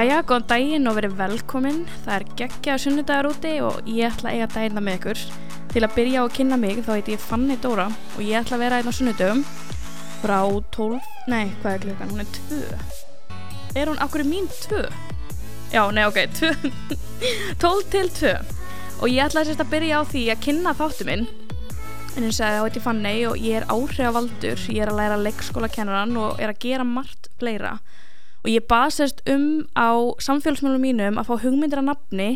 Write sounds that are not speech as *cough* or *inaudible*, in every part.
Jæja, góðan daginn og verið velkomin. Það er geggjaður sunnudagar úti og ég ætla að eiga dagina með ykkur. Til að byrja á að kynna mig þá heit ég Fanny Dóra og ég ætla að vera einn á sunnudögum frá 12, nei, hvað er klukkan? Hún er 2. Er hún, akkur er mín 2? Já, nei, ok, 2. 12 *laughs* til 2. Og ég ætla að sérst að byrja á því að kynna þáttu minn. En eins og það heit ég Fanny og ég er áhrifavaldur. Ég er að læra leikskólakennaran og er að gera margt fleira og ég basist um á samfélagsmjölum mínum að fá hugmyndir að nafni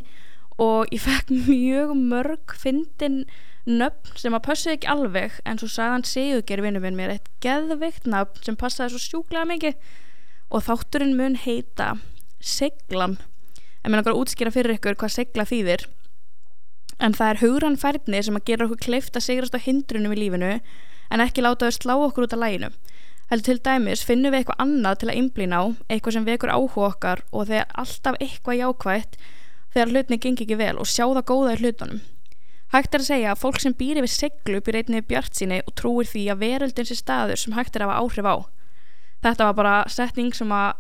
og ég *laughs* fekk mjög mörg fyndin nöfn sem að passaði ekki alveg en svo sagðan Sigurger vinnu minn mér eitt geðvikt nöfn sem passaði svo sjúklega mikið. Og þátturinn mun heita Siglan. En mér langar að útskýra fyrir ykkur hvað Sigla þýðir. En það er hugran færni sem að gera okkur kleift að sigrast á hindrunum í lífinu en ekki láta þau slá okkur út af læginu heldur til dæmis finnum við eitthvað annað til að einblýna á eitthvað sem vekur áhuga okkar og þegar alltaf eitthvað jákvægt þegar hlutinni gengi ekki vel og sjá það góða í hlutunum. Hægt er að segja að fólk sem býr yfir seglu býr einnig bjart síni og trúir því að veröldin sé staður sem hægt er að hafa áhrif á. Þetta var bara setning sem að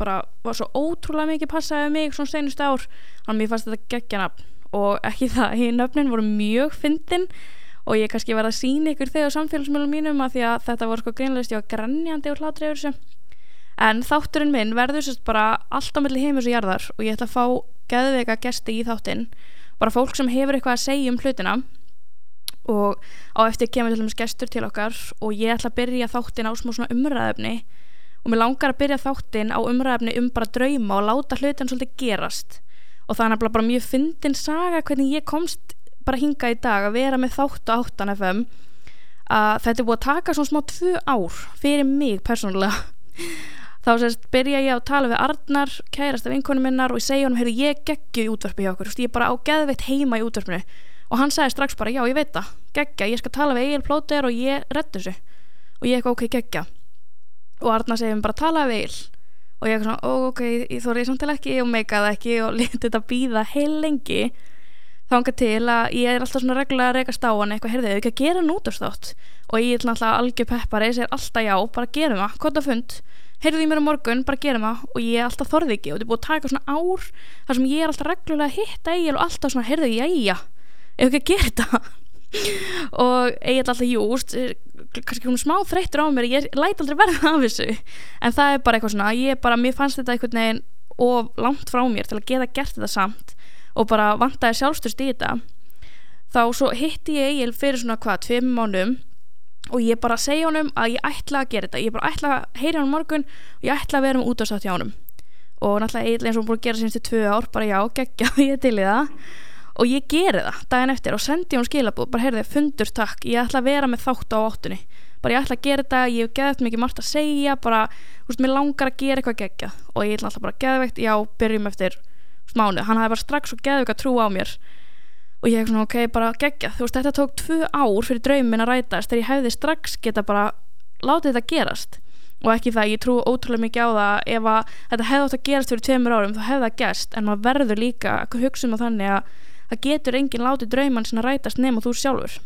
bara var svo ótrúlega mikið passaði mig svona senust ár. Hann mér fannst þetta geggja nafn. Og ekki það, hinn *laughs* nöfnin voru mjög fyndin og ég kannski verði að sína ykkur þegar samfélagsmiðlum mínum að því að þetta voru sko greinlegist ég var grannjandi og hlátri yfir þessu. En þátturinn minn verður sérst bara allt á milli heimus og jarðar og ég ætla að fá geðveika gesti í þáttinn. Bara fólk sem hefur eitthvað að segja um hlutina. Og á eftir kemur til dæmis gestur til okkar og ég ætla að byrja þáttin á smá svona umræðefni og mér langar að byrja þáttin á umræðefni um bara drauma og láta hlutin svolítið gerast. Og það er bara mjög fyndin saga hvernig ég komst bara hinga í dag að vera með þátt og áttan FM að þetta er búið að taka svona smá tvö ár fyrir mig persónulega. Þá sérst byrja ég að tala við Arnar kærast af vinkonu minnar og ég segja honum heyrðu ég geggju í útvarpi hjá okkur ég er bara á geðveitt heima í útvarpinu. Og hann sagði strax bara já ég veit það geggja ég skal tala við Egil Plóter og ég rettu þessu. Og ég eitthvað ok geggja. Og Arnar segja mér bara tala við Egil. Og ég eitthvað ok ég þóri samt til ekki og meikaði ekki og *laughs* lítið þetta býða heil lengi þánga til að ég er alltaf svona reglulega að reyka stáan eitthvað, heyrðu, ekki að gera nútastátt og ég er alltaf algjör peppari segir alltaf já, bara gerum það, hvort að fund. Heyrðu því mér á morgun, bara gerum það. Og ég er alltaf þorði ekki og þetta er búið að taka svona ár þar sem ég er alltaf reglulega að hitta eigin og alltaf svona, heyrðu, já, já ekki að gera þetta? *laughs* Og ég er alltaf júst kannski hún smá þreyttur á mér ég læt aldrei verða af þessu. En það er bara eitthvað svona, ég bara, mér fannst þetta einhvern veginn og langt frá mér til að geta gert þetta samt og bara vantaði sjálfstyrst í þetta þá svo hitti ég Egil fyrir svona hvað, tveim mánum og ég bara segja honum að ég ætla að gera þetta. Ég bara ætla að heyra hann morgun og ég ætla að vera með útástátt hjá honum. Og náttúrulega Egil eins og hún búin að gera sínstu tvö ár bara já, geggja, *laughs* ég til í það. Og ég geri það daginn eftir og sendi hún skilabúð bara heyrði, fundur takk, ég ætla að vera með þátt á óttunni bara ég ætla að gera þetta, ég hef geðið mikið margt að segja bara, þú veist, mér langar að gera eitthvað geggja og ég ætla alltaf bara geðveikt, já, byrjum eftir mánu, hann hafði bara strax og geðug að trúa á mér. Og ég hef svona ok, bara gegja þú veist, þetta tók tvö ár fyrir draumin að rætast þegar ég hefði strax geta bara látið þetta gerast. Og ekki það, ég trú ótrúlega mikið á það. Ef að þetta hefði átt að gerast fyrir tveimur árum þá hefði það gæst, en maður verður líka að hugsa um það þannig að það getur enginn látið drauman sinna rætast nema þú sjálfur.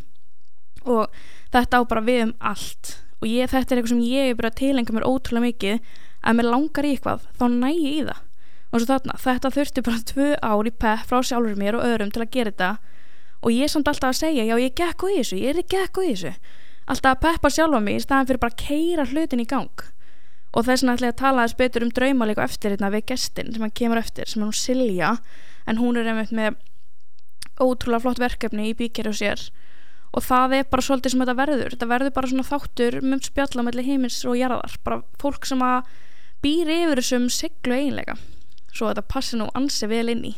Og þetta á bara við um allt. Og ég, þetta er eitthvað sem ég er bara að tilenga mér ótrúlega mikið. Að mér langar í eitthvað þá næ ég í það og svo þarna, þetta þurfti bara tvö ár í pepp frá sjálfur mér og öðrum til að gera þetta. Og ég er samt alltaf að segja já ég gekk á þessu, ég er ekki gekk á þessu. Alltaf að peppa sjálfa mig í staðan fyrir bara að keira hlutin í gang. Og þess vegna ætla ég að tala þess betur um draumalíku eftir hérna við gestin sem hann kemur eftir sem hún Silja. En hún er einmitt með ótrúlega flott verkefni í bíkjari og sér. Og það er bara svolítið sem þetta verður. Þetta verður bara svona þáttur um spjalla mellir heimins og jarðar. Bara fólk sem að býr yfir þessum seglu eiginleika svo þetta passi nú ansi vel inn í.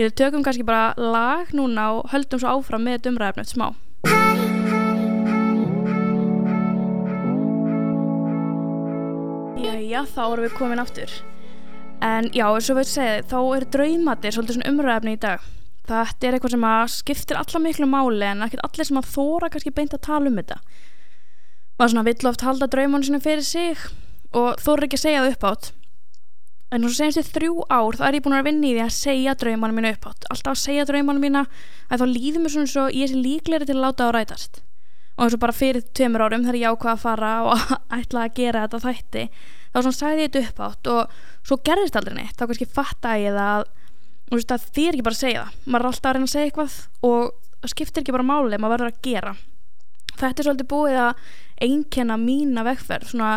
Ég tökum kannski bara lag núna og höldum svo áfram með umræðafnöð smá. Jæja, þá erum við komin aftur. En já, eins og við segja þá er draumatir svolítið svona umræðafni í dag. Þetta er eitthvað sem skiptir alla miklu máli en ekkert allir sem að þóra kannski beint að tala um þetta. Maður svona vill oft halda draumunum sinni fyrir sig og þóra ekki að segja það upp átt en svo senstu þrjú ár þá er ég búin að vinna í því að segja draumanum mínu upp átt alltaf að segja draumanum mína að þá líður mér svona svo ég sé líklegri til að láta á rætast. Og eins og bara fyrir tveimur árum þegar ég ákvaða að fara *laughs* og ætla að gera þetta þætti þá svona sagði ég þetta upp átt og svo gerðist aldrei neitt. Þá kannski fatta ég það þú veist að því er ekki bara að segja það. Maður er alltaf að reyna að segja eitthvað og það skiptir ekki bara máli, maður verður að gera. Þetta er svolítið búið að einkenna mína vegferð svona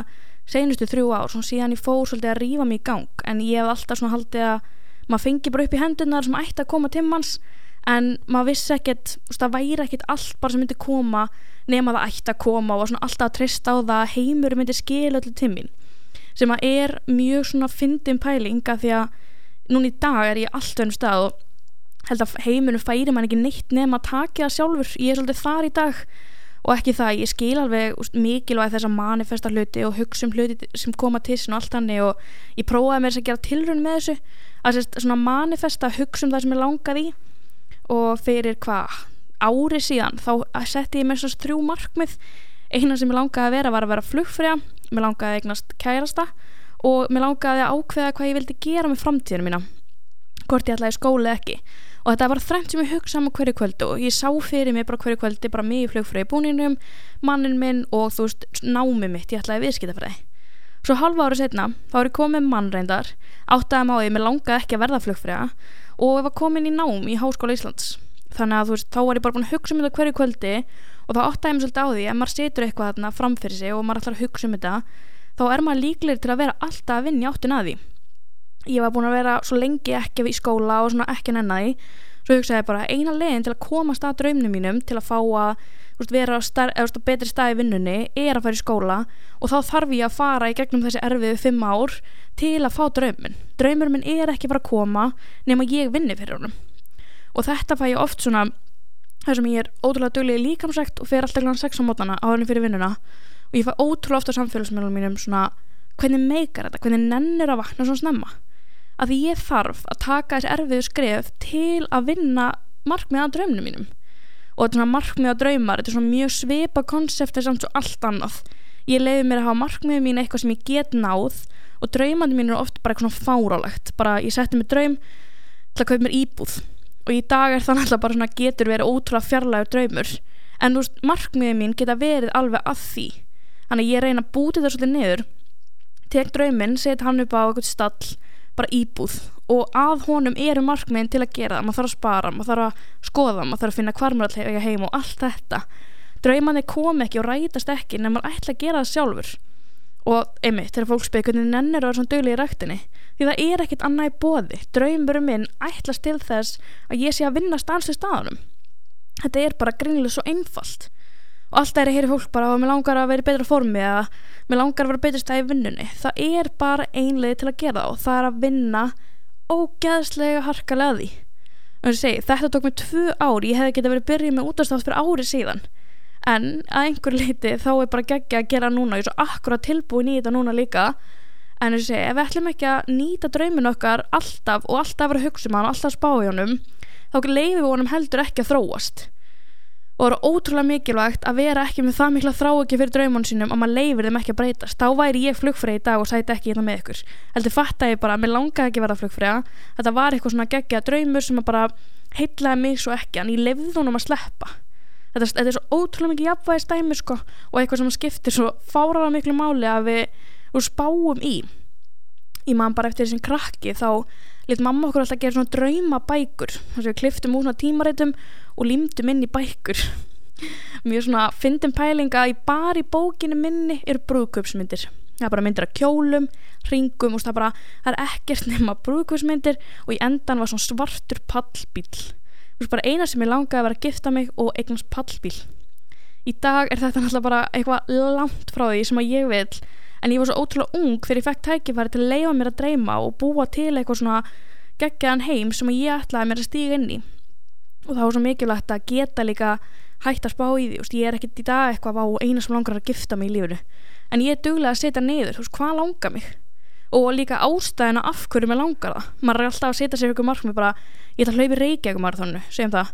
senustu þrjú ár, svona síðan ég fór svolítið að rýfa mig í gang, en ég hef alltaf svona haldið að maður fengi bara upp í hendunar sem ætti að koma til manns en maður vissi ekkert, það væri ekkert allt bara sem myndi koma nema það ætti að koma og svona alltaf að trista á það að heimur myndi skilja öllu tímin sem að er mjög svona fyndin pælinga því að núna í dag er ég alltaf ennum stað og held að heimurinn færi mann ekki neitt nema að taka það sjálfur, ég er svolítið þar í dag og ekki það, ég skil alveg mikilvæg þess að manifesta hluti og hugsa um hluti sem koma til sín og allt hannig og ég prófaði þess að gera tilrönd með þessu. Að sérst, svona manifesta hugsa um það sem ég langaði og fyrir hvað? Ári síðan þá setti ég mér svona þrjú markmið. Eina sem ég langaði að vera var að vera flugfræða mér langaði að eignast kærasta og mér langaði að ákveða hvað ég vildi gera með framtíðinu mína hvort ég ætlaði skóla ekki og þetta var þrengt sem ég hugsaði um hverju kvöldu og ég sá fyrir mig bara hverju kvöldi bara mig í flugfræði búninum mannin minn og þú veist námi mitt ég ætlaði viðskiptafræði. Svo halva ára setna þá er ég komið mannreindar áttaði máið mér langaði ekki að verða flugfræða og ég var komin í nám í Háskóla Íslands. Þannig að þú veist þá var ég bara búin að hugsa um þetta hverju kvöldi og þá áttaði mér svolítið á því að maður setur eitthvað þarna framfyrir sig og maður ætlar að hugsa um þetta þá er maður líklegir til að vera alltaf að vinja áttin að því ég var búin að vera svo lengi ekki í skóla og svona ekki nennaði svo hugsaði ég bara eina leginn til að komast að draumnum mínum til að fá að veist, vera á star, eða, betri stað í vinnunni er að fara í skóla og þá þarf ég að fara í gegnum þessi erfiðu fimm ár til að fá draumin draumur minn er ekki bara að koma nema ég vinni fyrir honum. Og þetta fæ ég oft svona þar sem ég er ótrúlega dögleg í líkamsrækt og fer alltaf kláðan sex á mótana á henni fyrir vinnuna. Og ég fæ ótrúlega ofta samfélagsmiðlum mínum svona hvernig meikar þetta, hvernig nennir að vakna svona snemma að því ég þarf að taka þessi erfiðu skref til að vinna markmið að draumnum mínum. Og þetta markmið að draumar þetta er svona mjög svipa konsepti samt svo allt annað. Ég leiði mér að hafa markmiðið mín eitthvað sem ég get náð og draumandi mín eru oft bara eitthvað svona fárálegt bara ég setti mig draum til að kaupa mér íbúð og í dag er það náttúrulega bara svona getur verið ótrúlega fjarlægur draumur. En þú veist markmiðið mín geta verið alveg að því. Þannig ég reyna að búti það svolítið niður tek drauminn, set hann upp á eitthvað stall bara íbúð og að honum eru markmiðin til að gera það maður þarf að spara, maður þarf að skoða maður þarf að finna hvar maður ætla heim og allt þetta. Draumanir kom ekki og rætast ekki en maður ætla að gera það sjálfur. Og einmitt, þegar fólk spyrir hvernig nennir að vera svona dögli í rættinni því það er ekkit annað í bóði draumurum minn ætlast til þess að ég sé að vinna stansi staðanum. Þetta er bara greinlega svo einfalt og alltaf er að heyri fólk bara að mér langar að vera í betra formi eða mér langar að vera betur stæði í vinnunni. Það er bara einlega til að gera og það er að vinna ógeðslega harkalega því. Segi, þetta tók mér tvö ár ég hefði getið verið byrjuð með útastátt fyrir ári síðan. En að einhver leiti þá er bara geggja að gera núna ég er svo akkurat tilbúin í þetta núna líka. En segi, ef við ætlum ekki að nýta draumin okkar alltaf og alltaf vera að hugsa um hann alltaf spá í honum þá leifum við honum heldur ekki að þróast og það er ótrúlega mikilvægt að vera ekki með það mikla þrá ekki fyrir draumunum sínum og maður leifir þeim ekki að breytast. Þá væri ég flugfræði í dag og sæti ekki hérna með ykkur. Heldur fatt að ég bara, mér langaði ekki að vera flugfræða þetta var eitthvað svona geggja draumur sem bara heitlaði mig svo ekki en ég lefði þúnum að sleppa. Þetta, þetta er svo ótrúlega mikið jafnvægi stæmi sko, og eitthvað sem skiptir svo fáraða miklu máli að við, við spáum í ég man bara eftir þessum krakki þá lit mamma okkur alltaf að gera svona draumabækur. Þess að við kliftum úr svona tímareitum og límdum inn í bækur. *laughs* Mjög svona fyndum pælinga í bara í bókinu minni eru brúðköpsmyndir það er bara myndir af kjólum, ringum og það, bara, það er ekkert *laughs* nema brúðköpsmyndir og í endan var svona svartur pallbíl bara eina sem ég langaði að vera að gifta mig og eignast pallbíl í dag er þetta náttúrulega bara eitthvað langt frá því sem að ég vil en ég var svo ótrúlega ung þegar ég fekk tækifæri til að leifa mér að dreyma og búa til eitthvað svona geggjaðan heim sem ég ætlaði mér að stíga inn í. Og það var svo mikilvægt að geta líka hægt að spá í því, veist, ég er ekkert í dag eitthvað á eina sem langar að gifta mig í lífunu en ég er duglega að setja neyður, hvað langar mig? Og líka ástæðina af hverju mig langar það, maður er alltaf að setja sér ykkur markmið bara, ég ætla að hlaupa í Reykjavík marathónu, segjum það.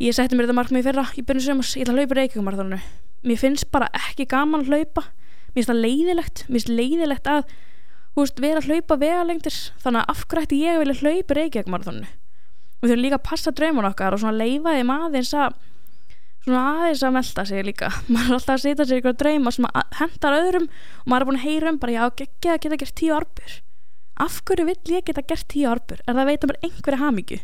Ég setti mér þetta markmið fyrra í byrjun sömurs, ég ætla að hlaupa í Reykjavík marathónu mér finnst bara ekki gaman að hlaupa mér finnst það leiðilegt, mér finnst leiðilegt að veist, vera að hlaupa vegalengtir þannig að afhverjætti ég vilja hlaupa marathónu við þurfum líka að passa drauman okkar og leifa þeim aðeins að svona aðeins að melda sig líka. *laughs* Maður er alltaf að setja sér ykkur drauma sem hendar öðrum og maður er búin að heyra um bara já, geggja að geta gert tíu arbur af hverju vill ég geta gert tíu arbur er það að veita mér einhverja hamingju?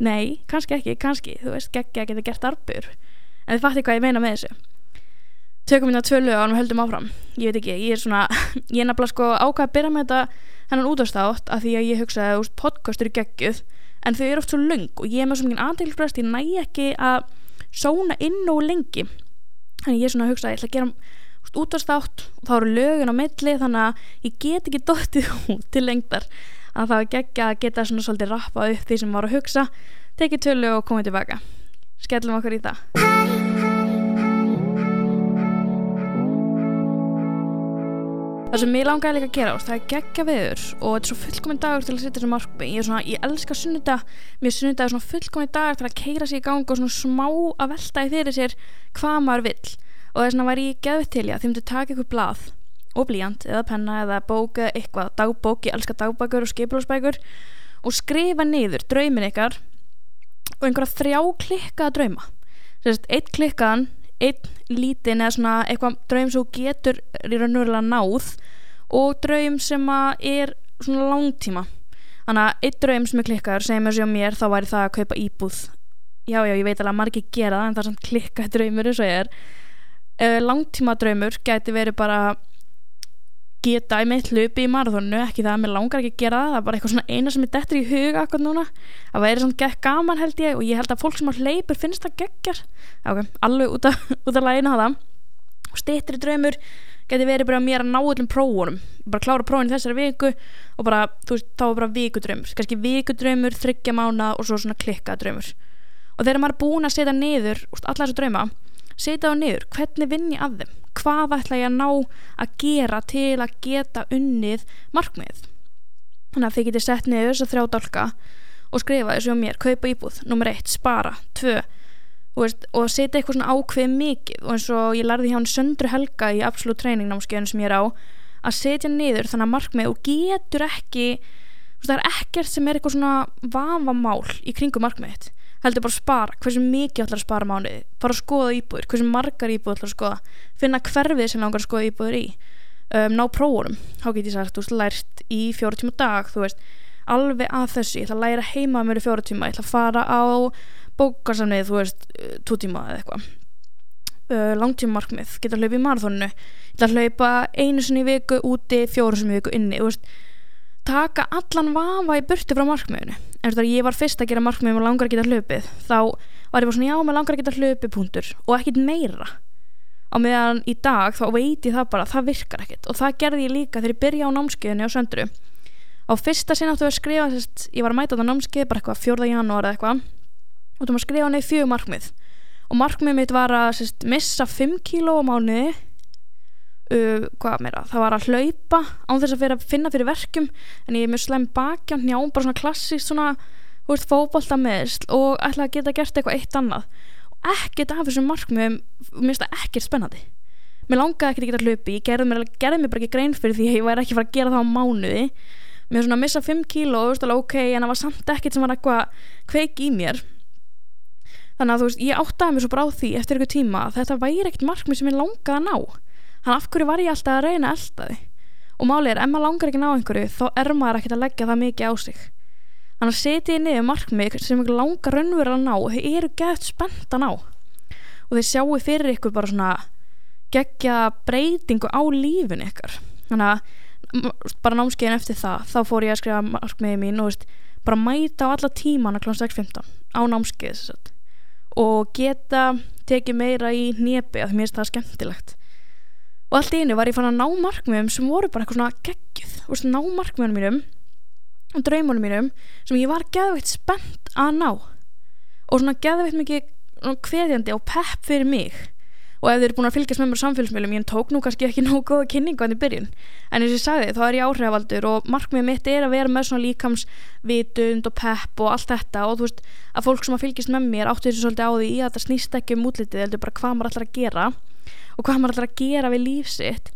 Nei, kannski ekki, kannski þú veist, geggja að geta gert arbur en þið fattu hvað ég meina með þessu tökum hérna tvö lög og hann höldum áfram. Ég veit ekki, ég er svona *laughs* ég er nefnilega sko ákvað að byrja með þetta hennan útastátt af því að ég hugsaði, úst, podcast eru geggjuð en þau eru oft svo lung og ég er með svo mikið aðtilsprest, ég næ ekki að sóna inn og lengi. Þannig ég er svona að hugsa að ég ætla að gera útastátt og þá eru lögun á milli þannig að ég get ekki *laughs* dóttið út til lengdar. Að það var geggja að geta svona svolítið rappa upp því sem var að hugsa tekið tölu og komið tilbaka. Skellum okkur í það Það sem ég langaði líka að gera það er geggja viður og þetta er svo fullkominn dagur til að setja þessu markmi ég, svona, ég elska sunnudag mér sunnudag er svona fullkominn dagur til að keira sér í gang og svona smá að velta í þeirri sér hvað maður vill. Og þess vegna væri ég geðvitt til ég að þið myndi taka ykkur blað og blíjant eða penna eða bók eða eitthvað. Dagbók, ég elska dagbækur og skipilásbækur og skrifa niður draumin ykkar og einhverja þrjá klikkaða drauma. Eitt klikkaðan einn lítinn eða svona eitthvað draum sem getur í raunverulega náð og draum sem er svona langtíma. Þannig að einn draum sem er klikkar sem er sér mér þá væri það að kaupa íbúð. Já já ég veit alveg að margir gera það en það er svona klikkað draumur eins og ég er. Uh, langtíma draumur gæti verið bara geta í mitt hlupi í marathónu ekki það að mér langar ekki að gera það það er bara eitthvað svona eina sem er dettur í huga akkur núna. Það væri svona gegn gaman held ég og ég held að fólk sem á hleypur finnst það geggjar ok, alveg út af, *laughs* af lægina það og stýttri draumur geti verið bara mér að ná öllum prófunum. Bara klára prófun þessari viku og bara, þú veist, þá er bara vikudröymur kannski vikudröymur, þryggja mána og svo svona klikkadraumur og þegar maður er búin að setja niður allar þessu drauma setja það niður, hvernig vinn ég að þeim hvað ætla ég að ná að gera til að geta unnið markmið? Þannig að þið getur sett niður þess að þrjá dálka og skrifa þessu á mér, kaupa íbúð nummer eitt, spara, tvö veist, og setja eitthvað svona ákveð mikið og eins og ég lærði hjá hann söndru helga í absolutt treyningnamskjöðun sem ég er á að setja niður þannig að markmið og getur ekki það er ekkert sem er eitthvað svona vafamál í kringum markmiðið heldur bara að spara, hversu mikið ætlar að spara mánuði? Fara að skoða íbúður, hversu margar íbúður ætlar að skoða, finna hverfið sem langar að skoða íbúður í. Um, ná prófunum. Þá get ég sagt, þú veist, lært í fjóru tíma dag, þú veist, alveg að þessu ég ætla að læra heima mér í fjóru tíma ég ætla að fara á bókarsamnið þú veist, uh, tó tíma eða eitthvað. Uh, langtíma markmið geta að hlaupa í marathónu ég ætla að hlaupa einu sinni í viku úti, fjóru sinni í viku inni, þú veist taka allan vafa í burti frá markmiðinu. En þú veist ég var fyrst að gera markmið og langar að geta hlupið þá var ég bara svona já, maður langar að geta hlupið punktur. Og ekkit meira. Á meðan í dag þá veit ég það bara það virkar ekkit og það gerði ég líka þegar ég byrja á námskeiðinu á söndru. Á fyrsta sinna áttu að skrifa sérst, ég var að mæta á námskeið bara eitthvað 4. janúar eða eitthvað. Og þú maður skrifa nefn fjög markmið. Og markmið mitt var að sérst, missa 5 kíló á mánuði uh, hvað meira, það var að hlaupa án þess að fyrir að finna fyrir verkum en ég er mjög sleim baki á njám bara svona klassíst svona, þú veist, fókbalta meðsl og ætla að geta gert eitthvað eitt annað. Og ekkert af þessum markmiðum mér finnst það ekkert spennandi. Mér langaði ekkert að geta hlaupi, ég gerði mér, gerði mér bara ekki grein fyrir því að ég væri ekki fara að gera það á mánuði. Mér svona að missa 5 kíló, þú veist alveg ok en það var samt ekkert sem var eitthvað kveik í mér. Þannig að þú veist, ég áttaði mér svo bara á því eftir eitthvað tíma að þetta væri ekkert markmið sem ég langaði að ná hann af hverju var ég alltaf að reyna að elda þið og málið er, ef maður langar ekki ná einhverju þá er maður ekkert að leggja það mikið á sig. Þannig að setja ég niður markmið sem ykkur langar raunverð að ná og þeir eru gett spennt að ná. Og þeir sjáu fyrir ykkur bara svona gegja breytingu á lífin ykkar. Þannig að bara námskeiðin eftir það þá fór ég að skrifa markmiðið mín og veist, bara mæta á alla tíman að kl. 6.15 á námskeið og geta tekið meira í nebi að mér finnst það skemmtilegt og allt í einu var ég fann að ná markmiðum sem voru bara eitthvað svona svona ná markmiðunum mínum og draumunum mínum sem ég var geðveitt spennt að ná. Og svona geðveitt mikið hveðjandi og pepp fyrir mig. Og ef þið eru búin að fylgjast með mér á samfélagsmiðlum ég tók nú kannski ekki *laughs* nógu góða kynningu en í byrjun. En eins og ég sagði þá er ég áhrifaldur og markmiðið mitt er að vera með svona líkamsvitund og pepp og allt þetta. Og þú veist að fólk sem að fylgjast með mér áttu þessu svolítið á því að þetta snýst ekki um útlitið heldur bara hvað maður ætlar að gera og hvað maður ætlar að gera við lífsitt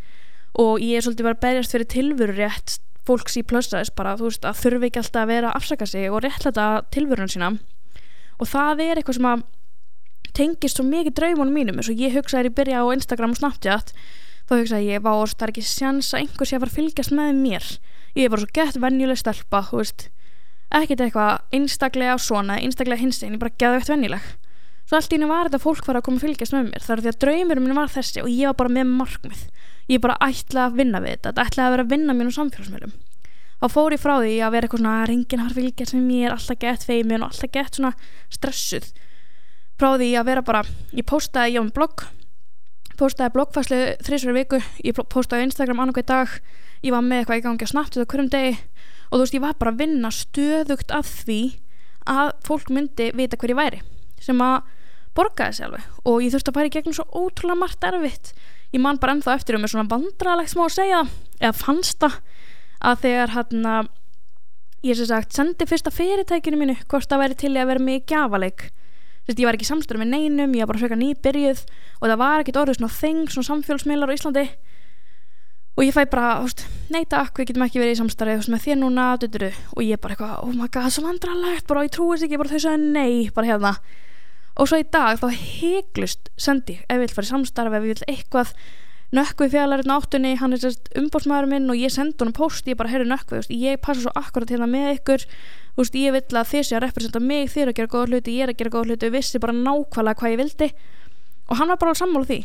og ég er svolítið verið að berjast fyrir tilvöru rétt fólks í plössaðis bara þú veist að þurfi ekki alltaf að vera að afsaka sig og réttlæta tilvörun sína. Og það er eitthvað sem að tengist svo mikið draumunum mínum eins og ég hugsaði í byrja á Instagram og Snapchat þá hugsaði ég, vá, það er ekki sjans að einhvers ég að fara að fylgjast með mér. Ég er bara svo gett venjuleg stelpa ekkert eitthvað einstaklega svona, einstaklega hinstegin, ég bara geða veitt venjuleg svo allt í henni var þetta fólk var að koma að fylgjast með mér. Þar því að draumurum minn var þessi og ég var bara með markmið. Ég bara ætla að vinna við þetta. Þetta ætla að vera að vinna mér á samfélagsmiðlum. Þá fór ég frá því að vera eitthvað svona reyngin har fylgjast með mér, alltaf gett feimin og alltaf gett svona stressuð. Frá því að vera bara, ég postaði, ég á um blogg postaði bloggfæslu þrísverju viku, ég postaði Instagram annarkveð dag, ég var með eitthvað í gangi að snabbt þetta hverjum degi og þú veist ég var bara að vinna stöðugt að því að fólk myndi vita hver ég væri. Sem að borgaði sér alveg. Og ég þurfti að fara í gegnum svo ótrúlega margt erfitt. Ég man bara ennþá eftir um mig svona vandralegt smá að segja eða fannst það að þegar hann að ég sem sagt sendi fyrsta fyrirtækinu mínu hvort það væri til að vera með gjafaleik. Sist, ég var ekki samstöru með neinum, ég var bara sveka nýbyrjuð og það var ekkit orðið svona þeng, svona samfélsmiðlar á Íslandi. Og ég fæ bara, húst, nei takk, við getum ekki verið í samstarið með þér núna, duturu og ég bara eitthvað, oh my god, svo vandrarlegt bara, ég trúi þess ekki, bara þau sagði nei, bara hérna og svo í dag þá heiklust sendi, ef við vil fara í samstarf ef við vil eitthvað nökkvið fjallarinn áttunni, hann er umbótsmaður minn og ég sendi honum post, ég bara heyrðu nökkvið ég passa svo akkurat hérna með ykkur veist, ég vil að þið sé að representa mig þið er að gera góða hluti, ég er að gera góða hluti og vissi bara nákvæmlega hvað ég vildi. Og hann var bara sammála því.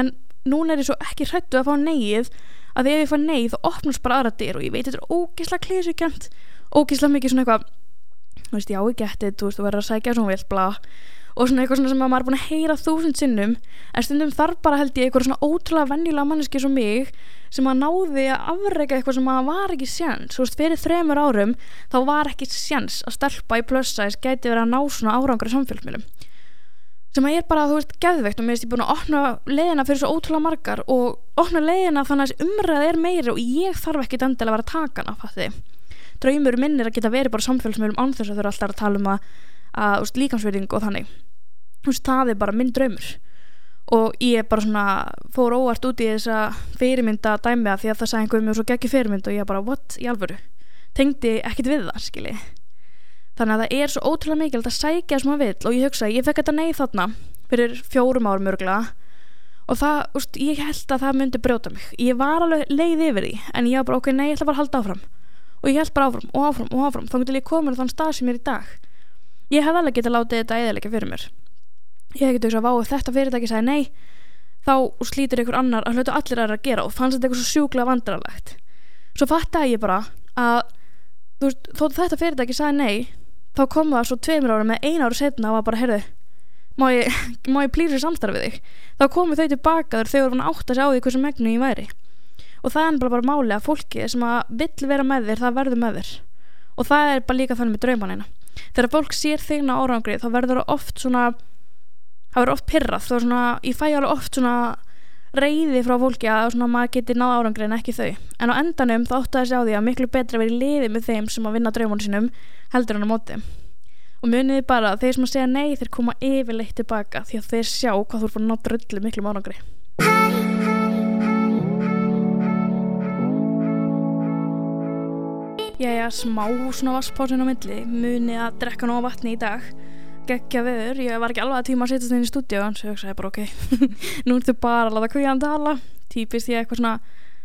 En núna er ég svo ekki hrættu að fá neyið að ef ég fá neyið þá opnast bara aðra dyr og ég veit þetta er ógísla klísukjönd ógísla mikið svona eitthvað þú veist, já, ég geti, þú veist, þú verður að sækja svona vilt, bla og svona eitthvað svona sem maður er búin að heyra þúsund sinnum en stundum þarf bara held ég eitthvað svona ótrúlega vennilega manneski svo mig sem að náði að afreika eitthvað sem að var ekki sjans þú veist fyrir þremur árum þá var ekki sjans að stelpa í plussæs gæti verið að ná svona árangur í samfélagsmiðlum. Sem að ég er bara þú veist geðveikt og mér finnst ég búin að opna leiðina fyrir svo ótrúlega margar og opna leiðina þannig að umræð er meiri og ég þarf ekki endilega að vera draumur er að geta verið bara að að að að og úst, það er bara minn draumur. Og ég bara svona fór óvart út í þessa fyrirmynda dæmiða því að það sagði einhverjum mjög svo geggi fyrirmynd og ég bara what í alvöru? Tengdi ekkit við það skilji. Þannig að það er svo ótrúlega mikilvægt að sækja sem maður vil og ég hugsa ég fekk þetta nei þarna fyrir fjórum árum örgla og það, úst, ég held að það myndi brjóta mig. Ég var alveg leið yfir því en ég var bara ok, nei, ég ætla bara að halda áfram. Og ég held bara áfram og áfram og áfram. Þá getur ég komin á þann stað sem ég er í dag. Ég hef alveg getið látið þetta eðalega fyrir mér ég hef getið þess að váið þetta fyrirtæki sagði nei þá slítir ykkur annar að hlutu allir aðra að gera og fannst þetta eitthvað svo sjúkla vandrarlegt svo fattæði ég bara að veist, þóttu þetta fyrirtæki sagði nei þá kom það svo tveimur ára með eina ára setna og var bara heyrðu má ég, *laughs* ég plýra samstarfið þig? Þá komu þau tilbaka þar þau voru átt að sjá því hversu megnu ég væri. Og það er bara, bara máli að fólki sem að vill vera með þér það verður með þér. Og það er bara líka þannig með draumanina þegar fólk sér þegna árangri þá verður það oft svona það verður oft pyrrað þá svona, ég fæ alveg oft svona reyði frá fólki að svona, maður geti náð árangri en ekki þau. En á endanum þá óttu að sjá því að miklu betra verið liði með þeim sem að vinna draumunum sínum heldur hann á móti. Og muniði bara að þeir sem að segja nei þeir koma yfirleitt tilbaka því að þeir sjá hvað þú er búin að ná drullu miklu árangri. Jæja, smá svona vasspásin á milli. Muni að drekka ná vatni í dag geggja veður, ég var ekki alveg að tíma að setja þetta inn í stúdíu en svo hugsaði ég bara ok *laughs* nú ertu bara að láta kvíðan tala. Típist ég eitthvað svona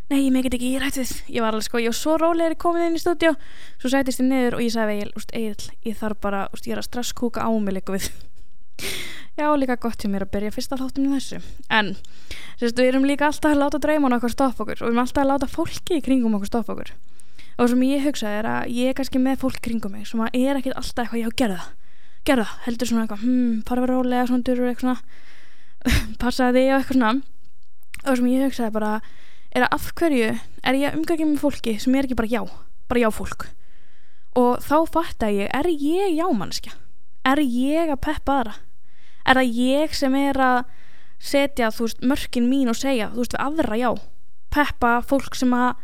nei, ég megin ekki, ég rætti þið ég var alveg sko, ég var svo rólegri komin inn í stúdíu svo sætist ég niður og ég sagði Egil, ég þarf bara, úst, ég er að stresskúka á mig líka við. *laughs* Já, líka gott hjá mér að byrja fyrsta þáttum í þessu. En, sérstu, við erum líka alltaf að láta dreyman okkur stoppa okkur og við erum alltaf að láta fólki í kringum okkur stoppa okkur. Og sem ég hugsaði er að ég er kannski með fólk kringum mig sem er ekkert alltaf eitthvað ég á að gera það gera það, heldur svona eitthvað hmm, fara vera rólega, svona durur eitthvað svona. *laughs* Passaði þig og eitthvað svona. Og sem ég hugsaði bara er að af hverju er ég umgækjum með fólki sem er ekki bara já, bara já fólk og þá fatt að ég er ég jámannskja er ég að peppa aðra? Er það ég sem er að setja þú veist mörkin mín og segja þú veist við aðra já? Peppa fólk sem að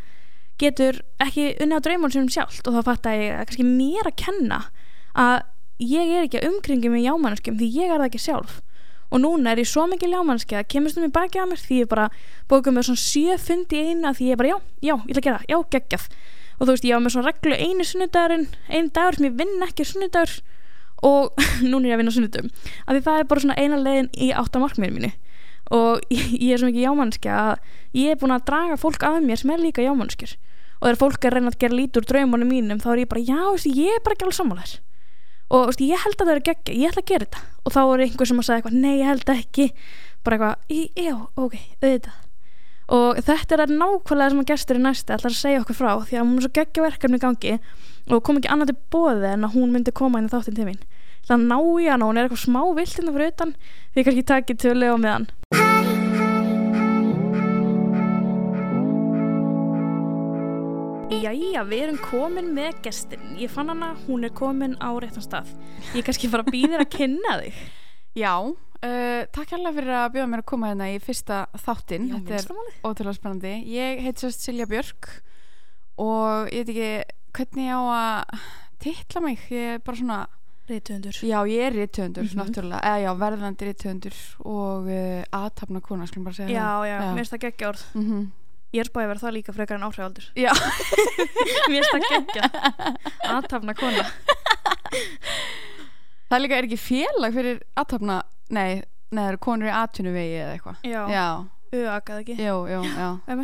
getur ekki unni á draumun sem sjálft. Og þá fatt að ég að kannski mér að kenna að ég er ekki að umkringi með jámannskum því ég er það ekki sjálf. Og núna er ég svo mikið jámannski að kemur stundum í baki á mér því ég bara bókum með svona sjöfundi eina því ég bara já, já, ég ætla að gera það, já, geggjað. Og þú veist ég á með svona reglu einu sunnudagurinn einu dagur sem ég vinn ekki sunnudagur og *laughs* núna er ég að vinna á sunnudum af því það er bara svona eina leiðin í átta markmiðinu mínu. Og ég, *laughs* ég er svo mikið jámannski að ég er búin að draga fólk af mér sem er líka jámannskjur og þegar fólk er að reyna að gera lít úr draumunum mínum þá er ég bara, já, veist, ég er bara ekki alveg sammálar og veist, ég held að það er geggja, ég ætla að gera þetta. Og þá er einhver sem að segja eitthvað, nei, ég held ekki. Bara eitthvað, "Í- já, ok, auðvitað. Og þetta er að nákvæmlega sem að gestur í næsti ætlar að segja okkur frá því að hún er svo geggja verkefni í gangi og kom ekki annað til bóði en að hún myndi koma inn í þáttinn til mín. Það ná í hana, hún er eitthvað smá vilt innan fyrir utan því kannski takið til að lega með Jæja, við erum komin með gestin. Ég fann hana, hún er komin á réttan stað. Ég er kannski fara að býðir að kynna þig. *laughs* Já, uh, takk hérlega fyrir að bjóða mér að koma hérna í fyrsta þáttinn. Já, Þetta er ótrúlega spennandi. Ég heit sérst Silja Björk og ég veit ekki hvernig ég á að titla mig? Ég er bara svona, Rítuðundur já ég er rithöfundur Mhm. náttúrulega, eða já, verðandi rithöfundur og uh, aðtapna kona, skulum bara segja Já, það. já, mér finnst það geggja orð. Mm -hmm. Ég er spáði að vera það líka frekar en áhrifaldur Já, *laughs* Mér það geggja Aðtafna kona. *laughs* Það líka er ekki félag fyrir aðtapna, nei, nei, það eru konur í atvinnuvegi eða eitthvað. Já, Já, auðakað ekki? Jú, jú, já. Við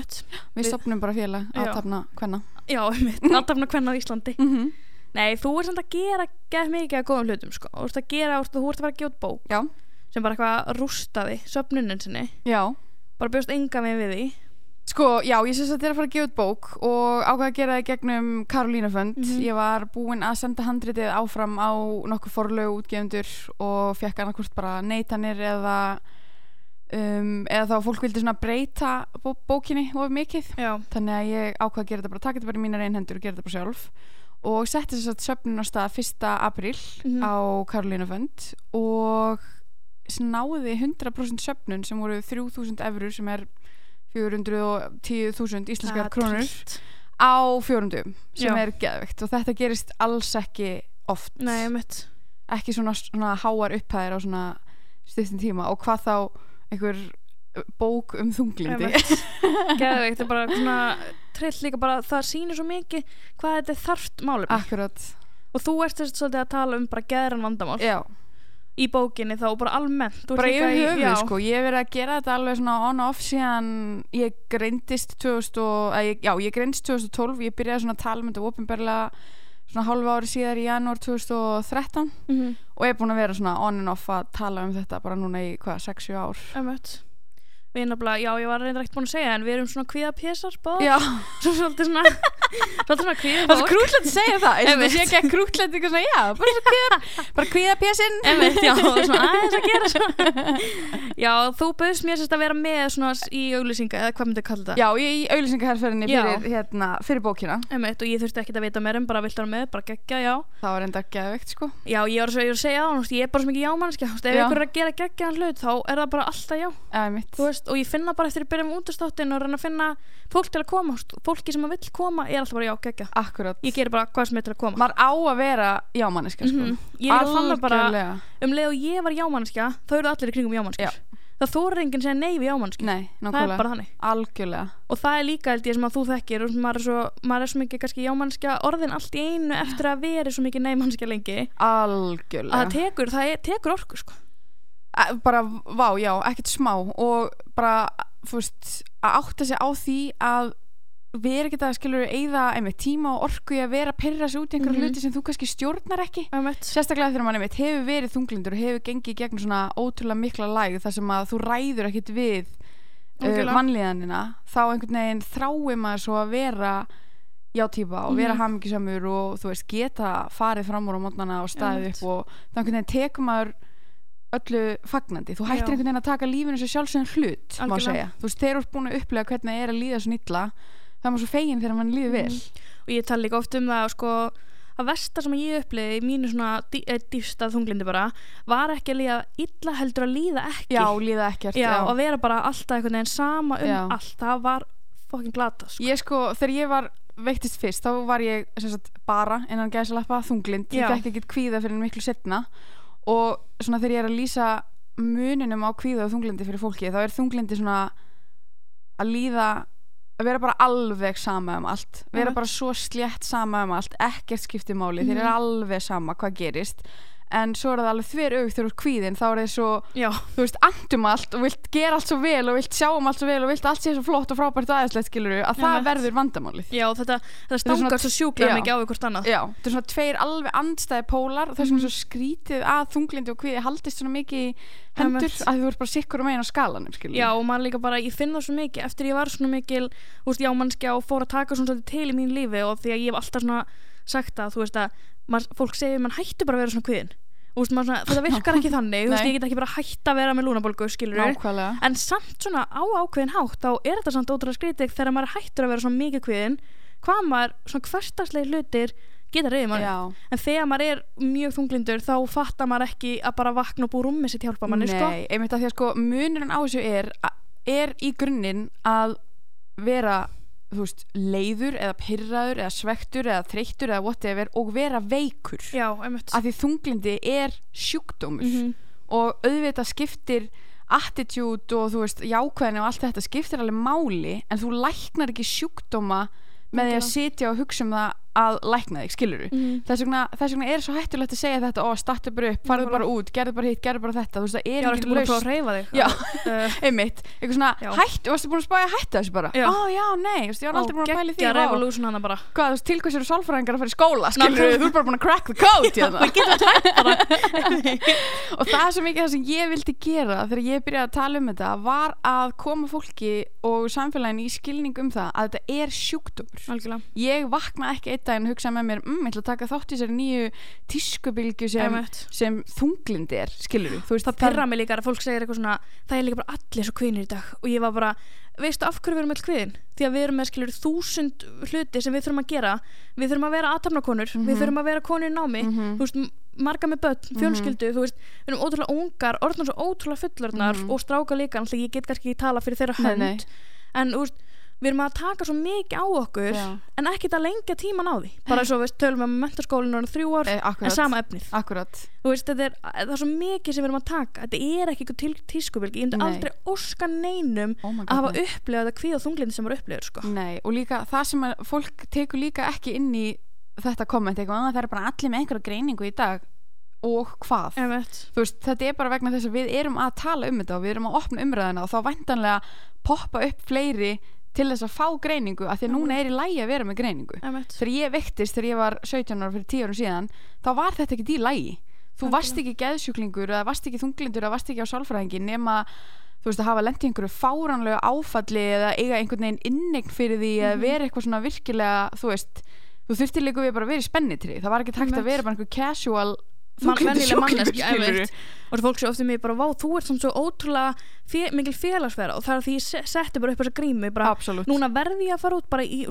Við- stopnum bara félag aðtapna hvenna Já, einmitt, aðtafna kvenna á Íslandi. Mm -hmm. Nei, þú er samt að gera gett mikið að góðum hlutum sko. Þú ert að gera, þú ert að fara að út bók. Já, sem bara eitthvað rústaði söfnunin sinni. Já. Bara bjóst enga með við því Sko, já, ég syns að þetta er að fara að gefa út bók og ákveða að gera það gegnum Karolína Fönd. Mhm. Ég var búin að senda handritið áfram á nokkuð forlögu útgefundur og fekk annarkvort bara neitanir eða um, eða þá fólk vildi svona breyta bó bókinni of mikið. Já, Þannig að ég ákveða að gera þetta bara, taka þetta bara í mínar einn hendur og gera þetta bara sjálf og setti þess að söfnun á stað 1. apríl Mhm. á Karolína Fönd og náði 100% söfnun sem voru 3000 eurur sem er 410.000 íslenskar krónur á fjórundum sem Já. er geðvegt og þetta gerist alls ekki oft. Nei, ekki svona, svona háar upphæðir á svona stuttin tíma. Og hvað þá einhver bók um þunglindi. *laughs* Geðveikt, þetta er bara svona trill líka bara, það sýnir svo mikið hvað þetta er þarft málum akkurat. Og þú ert þess að tala um bara geðran vandamál. Já, í bókinni þá bara almennt. Bara yfir höfuð já, sko. Ég hef verið að gera þetta alveg svona on off síðan ég greindist 2000 og, ég- já, ég greindist 2012 ég byrjaði svona að tala um þetta opinberlega svona hálfa ári síðar í janúar 2013 mhm, og ég er búin að vera svona on and off að tala um þetta bara núna í hvað, 6-7 ár. Einmitt. Við nefnilega, já, ég var reyndar ekkert búin að segja en við erum svona kvíða pésar báðar. Já, *laughs* Svo svolítið svona *laughs* Svolítið svona kvíða það er svo krútlegt að segja það eins og það sé ekki að krútlegt eitthvað svona, já, bara svo kvíða bara kvíða pjæsinn já, svona aðeins að gera svona *laughs* Já, þú bauðst mér sérst að vera með svona í auglýsinga eða hvað myndi kalla þetta? Já, ég í auðlýsingaherferðinni Já. fyrir, hérna, fyrir bókina. Einmitt, og ég þurfti ekkert að vita meira en bara vilt vera með, bara geggja, já. Það var enda geðveikt sko. Já, ég var, svo, ég var að segja það, ég er bara svo mikið jámannskja Ef ykkur er að gera geggjaðan hlut þá er það bara alltaf já. Veist, og ég finna bara eftir að byrja með útastáttin og reyna að finna fólk til að koma fólki sem að vill koma er alltaf bara já, geggja akkurat. Ég gerir bara hvað sem er til að koma. Maður á að vera jámanniska sko. Mhm. ég er að fann það bara Algjörlega. um leið og ég var jámannskja þá eru allir í kringum jámannskjur það þóra enginn segja nei við jámannskjur nei, það er nákvæmlega. bara þannig. Algjörlega. Og það er líka held ég sem að þú þekkir og maður er svo, maður er svo mikið kannski jámannskja orðin allt í einu eftir að veri svo mikið neymannskja lengi. Að algjörlega. Það tekur, það er, tekur orku sko. Að- bara, vá, já, ekkert smá. Og bara, þú veist að átta sig á því að vera ekki að skilur eigða einmitt tíma og orku í að vera að pyrra sig út í einhverju Mhm. hluti sem þú kannski stjórnar ekki Einmitt. sérstaklega þegar mann einmitt hefur verið þunglindur og hefur gengið í gegnum svona ótrúlega mikla læg þar sem að þú ræður ekkit við uh, mannlíðanina þá einhvern veginn þrái maður svo að vera já típa og vera Mhm. hamingjusamur og þú veist geta farið fram úr á mótnana og staðið upp og þá einhvern veginn tekur maður öllu fagnandi, þú hættir Já. einhvern veginn að taka lífinu svo sjálfsögum hlut, má Algjörlega. segja þú veist, þegar þú ert búin að upplega hvernig það er að líða svo nýtla það er maður svo fegin þegar mann líður vel Mhm. og ég tala líka oft um það sko, að versta sem ég uppliði í mínu svona eh, dýfsta þunglindi bara var ekki að líða illa heldur að líða ekki já, líða ekkert Já, og vera bara alltaf einhvern veginn sama um Já. allt það var fokkin glata sko. Ég sko, þegar ég var veiktist fyrst þá var ég sagt, bara innan gæsalappa þunglind, ég Já. fekk ekkert kvíða fyrir miklu setna og svona þegar ég er að lýsa muninum á kvíða og þunglindi fyrir fólki þá er þunglindi svona að líða að vera bara alveg sama um allt vera bara svo slétt sama um allt ekkert skipti máli, þeir Mhm. eru alveg sama hvað gerist en svo er það alveg þver aug þegar þú ert kvíðin þá er það svo, já, þú veist, andum allt og vilt gera allt svo vel og vilt sjá um allt svo vel og vilt allt sé svo flott og frábært og aðeinslegt skilur að Ég það veit. verður vandamálið já þetta, þetta er svona- stangar svo sjúklega Já. mikið á hvort annað Já, þetta er svona tveir alveg andstæði pólar og þess vegna Mhm. er svo skrítið að þunglindi og kvíði haldist svona mikið í hendur Einmitt. að þú ert bara sikkur um einu á skalanum skilur Já, og maður líka bara, ég finn það svo mikið eftir ég var svona mikil, þú veist, já, mannskja og fór að taka svona svolítið til í mín lífi og því að ég hef alltaf svona sagt að, þú veist að maður, fólk segir, mann hættu bara að vera svona kviðin maður svona, þetta virkar ekki þannig þú veist, Nei. ég get ekki bara hætt að vera með Nákvæmlega. En samt svona á ákveðin hátt þá er þetta samt ótrúlega skrítið þegar maður hættur að vera svona mikið kviðin hvað maður, svona hversdagslega hlutir geta reyðið Já, en þegar maður er mjög þunglindur þá fattar maður ekki að bara vakna og búa rúmi sitt hjálpa manni, sko. Nei, einmitt að því að sko munurinn á þessu er er í grunninn að vera veist, leiður eða pyrraður eða svektur eða þreyttur eða whatever og vera veikur. Já, einmitt. Að því þunglindi er sjúkdómur. Mhm. og auðvitað skiptir attitude og þú veist jákvæðin og allt þetta skiptir alveg máli en þú læknar ekki sjúkdóma með því að sitja og hugsa um það að lækna þig, skilur Mhm. þess, vegna, þess vegna er svo hættulegt að segja þetta ó, startu bara upp, farðu bara út, gerðu bara hitt, gerðu bara þetta þú veist, það er Já, ertu engin búin að prófa að reyfa þig? Já. *laughs* einmitt, eitthvað svona Já. hættu, varstu búin að spája að hætta þessu bara Já. ó já, nei, þú veist, ég var aldrei búin að pæla í því Geggja vá. revolution hana bara hvað, þú veist, til hvers eru sálfræðingar að fara í skóla skilur Nákvæmlega. þú er bara búin að crack the code hérna. Við getum *laughs* og það er svo mikið það sem ég vildi gera þegar ég byrjaði að tala um þetta var að koma fólki og samfélagin í skilning um það að þetta er sjúkdómur Algjörlega ég vakna ekki einn daginn og hugsa með mér mm, ég ætla að taka þátt í þessari nýju tískubilgju sem, sem þunglindi er skilur þú veist Það pyrra mig líka að fólk segir eitthvað svona Það er líka bara allir svo kvinir í dag Og ég var bara, veistu af hverju við erum all kvin? Því að við erum með skilur þúsund hluti sem við þurfum að gera Við þurfum að vera aðtapnakonur Við þurfum að vera konur í námi Mhm. Þú veist, marga með börn, fjölskyldu Þú veist, við erum ótrúlega ungar, orðnum svo ótrúlega fullorðnar Mhm. Og stráka líka, alltaf ég get kannski ekki tala fyrir þeirra hönd. En þú veist, við erum að taka svo mikið á okkur Já. En ekkert að lengja tíman á því. Bara svo við tölum við um mentaskólinu og þrjú ár Eh, En sama efnið. Veist, þetta er, það er svo mikið sem við erum að taka. Þetta er ekki eitthvað tískubilgi ég myndi aldrei óska neinum oh að hafa upplifað þetta kvíð og þunglindi sem var upplifað sko. Nei, og líka það sem að fólk tekur líka ekki inn í þetta komment eitthvað, "Ah, það er bara allir með einhverja greiningu í dag. Og hvað? Veist, þetta er bara vegna þess að við erum að tala um þetta og við erum að opna umræðina og þá væntanlega poppa upp fleiri til þess að fá greiningu af því að núna er í lægi að vera með greiningu Einmitt. þegar ég vektist þegar ég var 17 ára fyrir 10 árum síðan þá var þetta ekki í lægi þú Algjörlega. varst ekki geðsjúklingur eða varst ekki þunglindur eða varst ekki á sálfræðingi nema þú veist að hafa lent í einhverju fáránlega áfalli eða eiga einhvern veginn innegn fyrir því eða Mhm. vera eitthvað svona virkilega þú veist, þú þurftir líka við bara að vera í spennitri það var ekki takt að vera bara einhver casual Man- venjuleg þunglyndissjúklingur, manneskja, skilurðu. einmitt. og það fólk sér ofta mig bara, vá, þú ert samt svo ótrúlega fe mikil félagsverða og það er því ég se- setti bara upp þessa grímu bara, núna verði ég að fara út bara í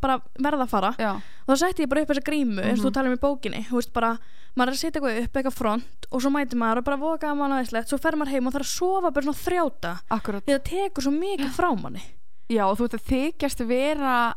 bara verða að fara. Já, og þá setti ég bara upp þessa grímu eins og Mhm. þú talar um í bókinni. Þú veist bara, maður er að setja eitthvað upp eitthvað front og svo mætir maður og bara voka að manna þesslegt svo fer maður heim og þarf að sofa bara svona þrjáta. Því það tekur svo mikið frá manni. Já, og þú ert að þykjast vera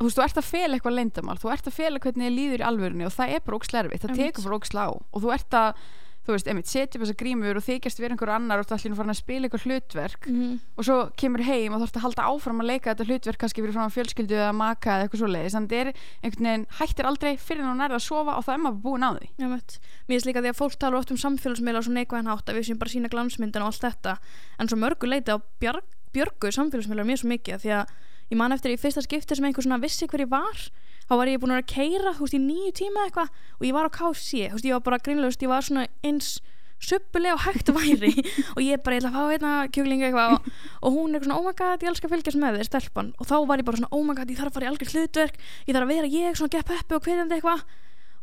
þú veist, þú ert að fela eitthvað leyndamál þú ert að fela hvernig þið líður í alvörunni og það er bara ókslerfið, það tekur bara óksla á. Og þú ert að, þú veist, einmitt, setja upp þessa grímur og þykjast vera einhver annar og þú ætlum að fara að spila eitthvað hlutverk mm og svo kemur heim og þú ert að halda áfram að leika þetta hlutverk kannski fyrir fram fjölskyldu eða maka eða eitthvað svo leiðis, þannig að er einhvern veginn hættir aldrei fyrir þú nærða að sofa og það er maður búin á því. Já. Mér finnst líka því að fólk tala oft um samfélagsmiðla og svo neikvæðan hátt að við séum bara sína glansmyndin og allt þetta en svo mörgu leiti á björgu samfélagsmiðla mjög svo mikið því að ég man eftir í fyrsta skipti sem einhver svona vissi hver ég var. Þá var ég búin að keira þú veist, í nýju tíma eitthvað. Og ég var á KFC þú veist, ég var bara grínlegust, ég var svona eins suppulega og hægt væri. *laughs* Og ég bara, ég ætla að fá hérna kjúklingu eitthvað. Og, og hún er svona, oh my god, ég elska að fylgjast með þér, stelpan. Og þá var ég bara svona, oh my god, ég þarf að fara í algjör hlutverk. Ég þarf að vera ég, svona gepp heppi og hvetjandi eitthvað.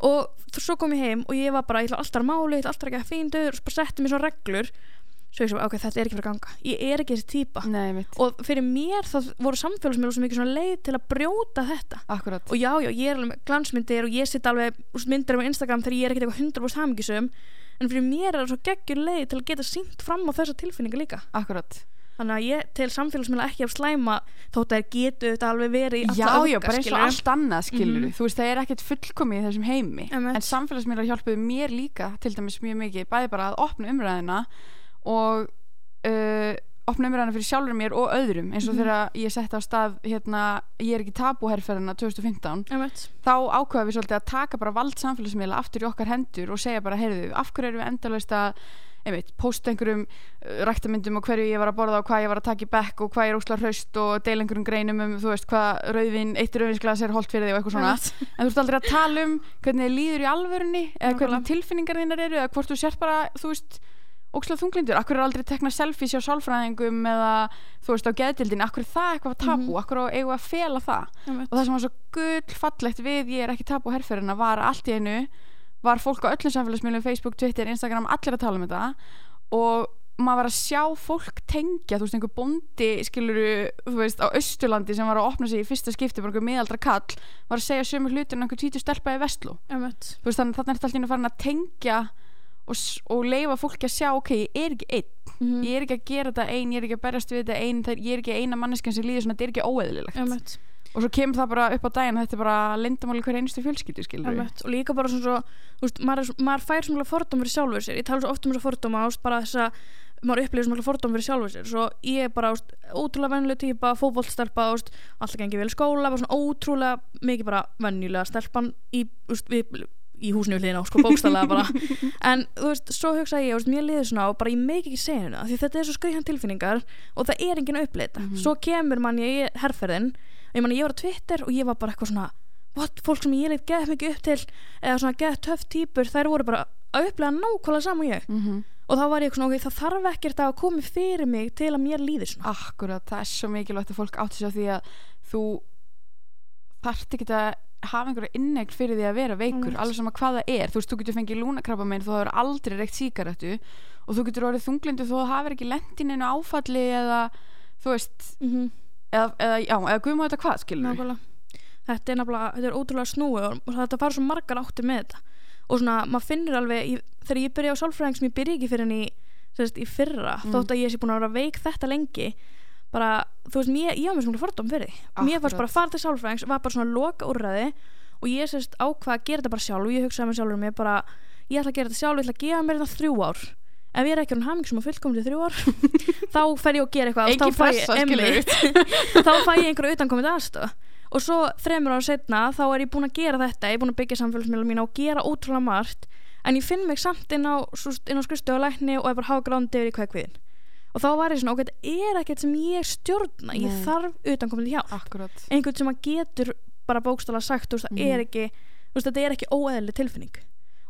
Og svo kom ég heim og ég var bara, ég ætla alltaf að máli, ég ætla alltaf að gera fíndur og bara setti mér svo reglur svo ég svo, ok, þetta er ekki fyrir að ganga. Ég er ekki þessi típa Nei, mitt, og fyrir mér það voru samfélagsmiðlar svo mikið leið til að brjóta þetta. Akkurat. Og já, já, ég er alveg með glansmyndir og ég sitt alveg myndir á Instagram þegar ég er ekkert eitthvað 100% hamingisum en fyrir mér er það svo geggjur leið til að geta sínt fram á þessa tilfinninga líka. Akkurat. Þannig að ég til samfélagsmiðla ekki af slæma þótt að það getur þetta alveg verið í alla Já, öfga, já, bara eins og allt annað skilur Mhm. þú veist, það er ekkert fullkomið í þessum heimi. Einmitt. en samfélagsmiðlar hjálpuðu mér líka til dæmis mjög mikið, bæði bara að opna umræðina og uh, opna umræðina fyrir sjálfur mér og öðrum eins og Mhm. þegar ég setti á stað hérna, ég er ekki tabúherferðina 2015 Einmitt. þá ákveða við svolítið að taka bara vald samfélagsmiðla aftur í okkar hendur og segja bara, heyrðu, af hverju erum við endalaust að posta einhverjum uh, ræktamyndum og hverju ég var að borða og hvað ég var að taka í bekk og hvað ég er óslar hraust og deila einhverjum greinum um, þú veist, hvað rauðvin, eitt rauðvinsglas er holt fyrir þig og eitthvað svona Einmitt. en þú ert aldrei að tala um hvernig þið líður í alvörunni eða hvernig tilfinningar þínar eru eða hvort þú sért bara, þú veist ókslega þunglindur, akkur er aldrei tekna selfies á sálfræðingum eða þú veist á geðdildin, akkur er það eitthvað tabu Mhm. akkur eigum að fela það Einmitt. og það sem var svo gull fallegt við ég er ekki tabu herferðina var allt í einu var fólk á öllum samfélagsmiðlum Facebook, Twitter, Instagram, allir að tala um þetta og maður var að sjá fólk tengja, þú veist, einhver bóndi skiluru, þú veist, á Östurlandi sem var að opna sig í fyrsta skipti, bara einhver miðaldra kall var að segja sömu hlutin en einhver tvítu stelpa í Vestló Einmitt. þú veist, þannig að þannig er þetta alltaf og, og leifa fólki að sjá ok, ég er ekki einn, Mhm. ég er ekki að gera þetta einn ég er ekki að berjast við þetta einn, ég er ekki eina manneskjan sem líður svona, þetta er ekki óeðlilegt Einmitt. og svo kemur það bara upp á daginn þetta er bara lindamáli hver einustu skilur við Einmitt. og líka bara svona svo veist, maður, maður fær svona fordóm fyrir sjálfur sér ég tala svo oft um þessa fordóma bara þess að maður upplifir svona fordóm fyrir sjálfur sér svo ég er bara veist, ótrúlega fótbollstelpa, þú veist, alltaf gengið vel skóla bara svona ótrúlega mikið bara venjulega stelpan í, veist, við, í húsinu hliðina á, sko bókstallega bara. *laughs* En þú veist, svo hugsa ég, veist, mér liður svona og bara ég meik ekki segja hérna, því þetta er svo skriðan tilfinningar og það er enginn uppleita Mhm. svo kemur mann ég í herferðin ég man ég var á Twitter og ég var bara eitthvað svona what, fólk sem ég leitt geð mikið upp til eða svona geð töff típur, þær voru bara að upplega nákvæmlega saman og ég. Mm -hmm. og þá var ég svona, ok, það þarf ekkert að komi fyrir mig til að mér líði svona. Akkurat, það er svo mikilvægt að fólk átti á því að þú þarft ekki að hafa einhverja innegn fyrir því að vera veikur Einmitt. alveg sama hvað það er, þú veist, þú getur fengið lúnakrabba minn þú hefur aldrei reykt síkaretu og þú getur orðið þunglindu þó þú hafir ekki lendin einu áfalli eða þú veist, mm -hmm. eða, eða, já, eða guðum þetta hvað, skilur nákvæmlega þetta er nefnilega, þetta er ótrúlega snúi og þetta fara svo margar áttir með þetta og svona, maður finnur alveg í, þegar ég byrja á sálfræðing sem ég byrja ekki fyrir en í, í fyrra, Mm. þótt að ég sé búin að vera veik þetta lengi bara, þú veist, mér, ég var með svona fordóm fyrir því. Mér fannst bara að fara til sálfræðings var bara svona loka úrræði og ég sérst ákvað að gera þetta bara sjálf og ég hugsaði með sjálfur mér bara, ég ætla að gera þetta sjálf ég ætla að gefa mér þetta þrjú ár. Ef ég er ekki hann hamingi sem að fullkomni þrjú ár *laughs* þá fer ég að gera eitthvað. *laughs* Þá fæ ég- ég einhverju utankomandi aðstöð og svo þremur ára setna þá er ég búin að gera þetta ég er búin að byggja samfélagsmiðla mína og gera ótrúlega margt en ég finn mig samt inn á, á skristu og lækni og er bara hágrándi yfir í kveikviðin og þá var ég svona, ok, þetta er ekkert sem ég stjórna. Ég Nei. þarf utankomandi hjálp. Akkurat. Einhvern sem að getur bara bókstala sagt, þú veist, það Mhm. er ekki þú veist, þetta er ekki óeðli tilfinning.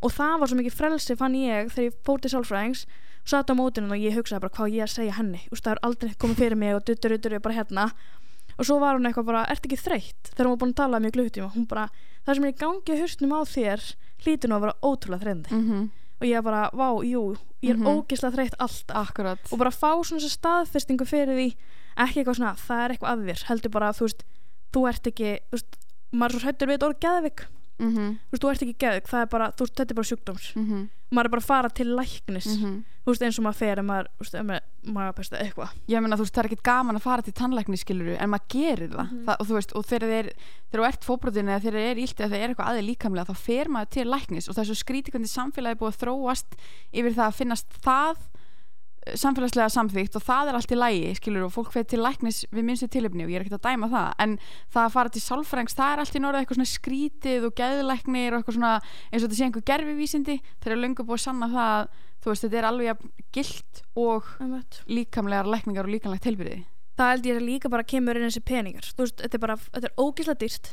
Og það var svo mikið frelsi fann ég þegar ég fór til sálfræðings satt á mótinu og ég hugsaði bara hvað ég að segja henni? Veist, það er aldrei komið fyrir mig og duttur, duttur, bara hérna. Og svo var hún eitthvað bara, ert ekki þreytt? Þegar hún var búin að tala mjög gluttíma hún bara, það sem er í gangi í hausnum á þér hlýtur nú að vera ótrúlega þreyndi mm og ég bara, vá, jú, ég er Mhm. ógislega þreytt alltaf. Akkurat. Og bara fá svona þessa staðfestingu fyrir því ekki eitthvað svona, það er eitthvað að þér heldur bara, þú veist, þú ert ekki þú veist, maður svo hrættur við þetta orð geðvik mm -hmm. þú veist, þú ert ekki geðvik, það er bara þú veist, þetta er bara sjúkdóms, Mm -hmm. maður er bara að fara til læknis, Mhm. þú veist, eins og maður fer maður, þú veist, maður magapesta eitthvað ég meina þú veist það er ekkert gaman að fara til tannlækni skiluru en maður gerir það, Mhm. það og þú veist og þegar þeir þegar þú ert fóbrotin eða þegar þeir er ílt eða þeir er eitthvað aðeins líkamlega þá fer maður til læknis og það er svo skrítið hvernig samfélagi búið að þróast yfir það að finnast það samfélagslega samþýgt og það er allt í lægi skilur og fólk fyrir til læknis við minnstu tilöfni og ég er ekkert að dæma það en það að fara til sálfrængs það er allt í norða eitthvað svona skrítið og geðlæknir og eitthvað svona eins og þetta sé einhver gerfivísindi þeir eru löngu búið að sanna það að, þú veist þetta er alveg gilt og líkamlegar lækningar og líkamlegt helbriði það held ég að líka bara kemur inn þessi peningar. Þú veist, þetta er bara, þetta er ógislega dýrt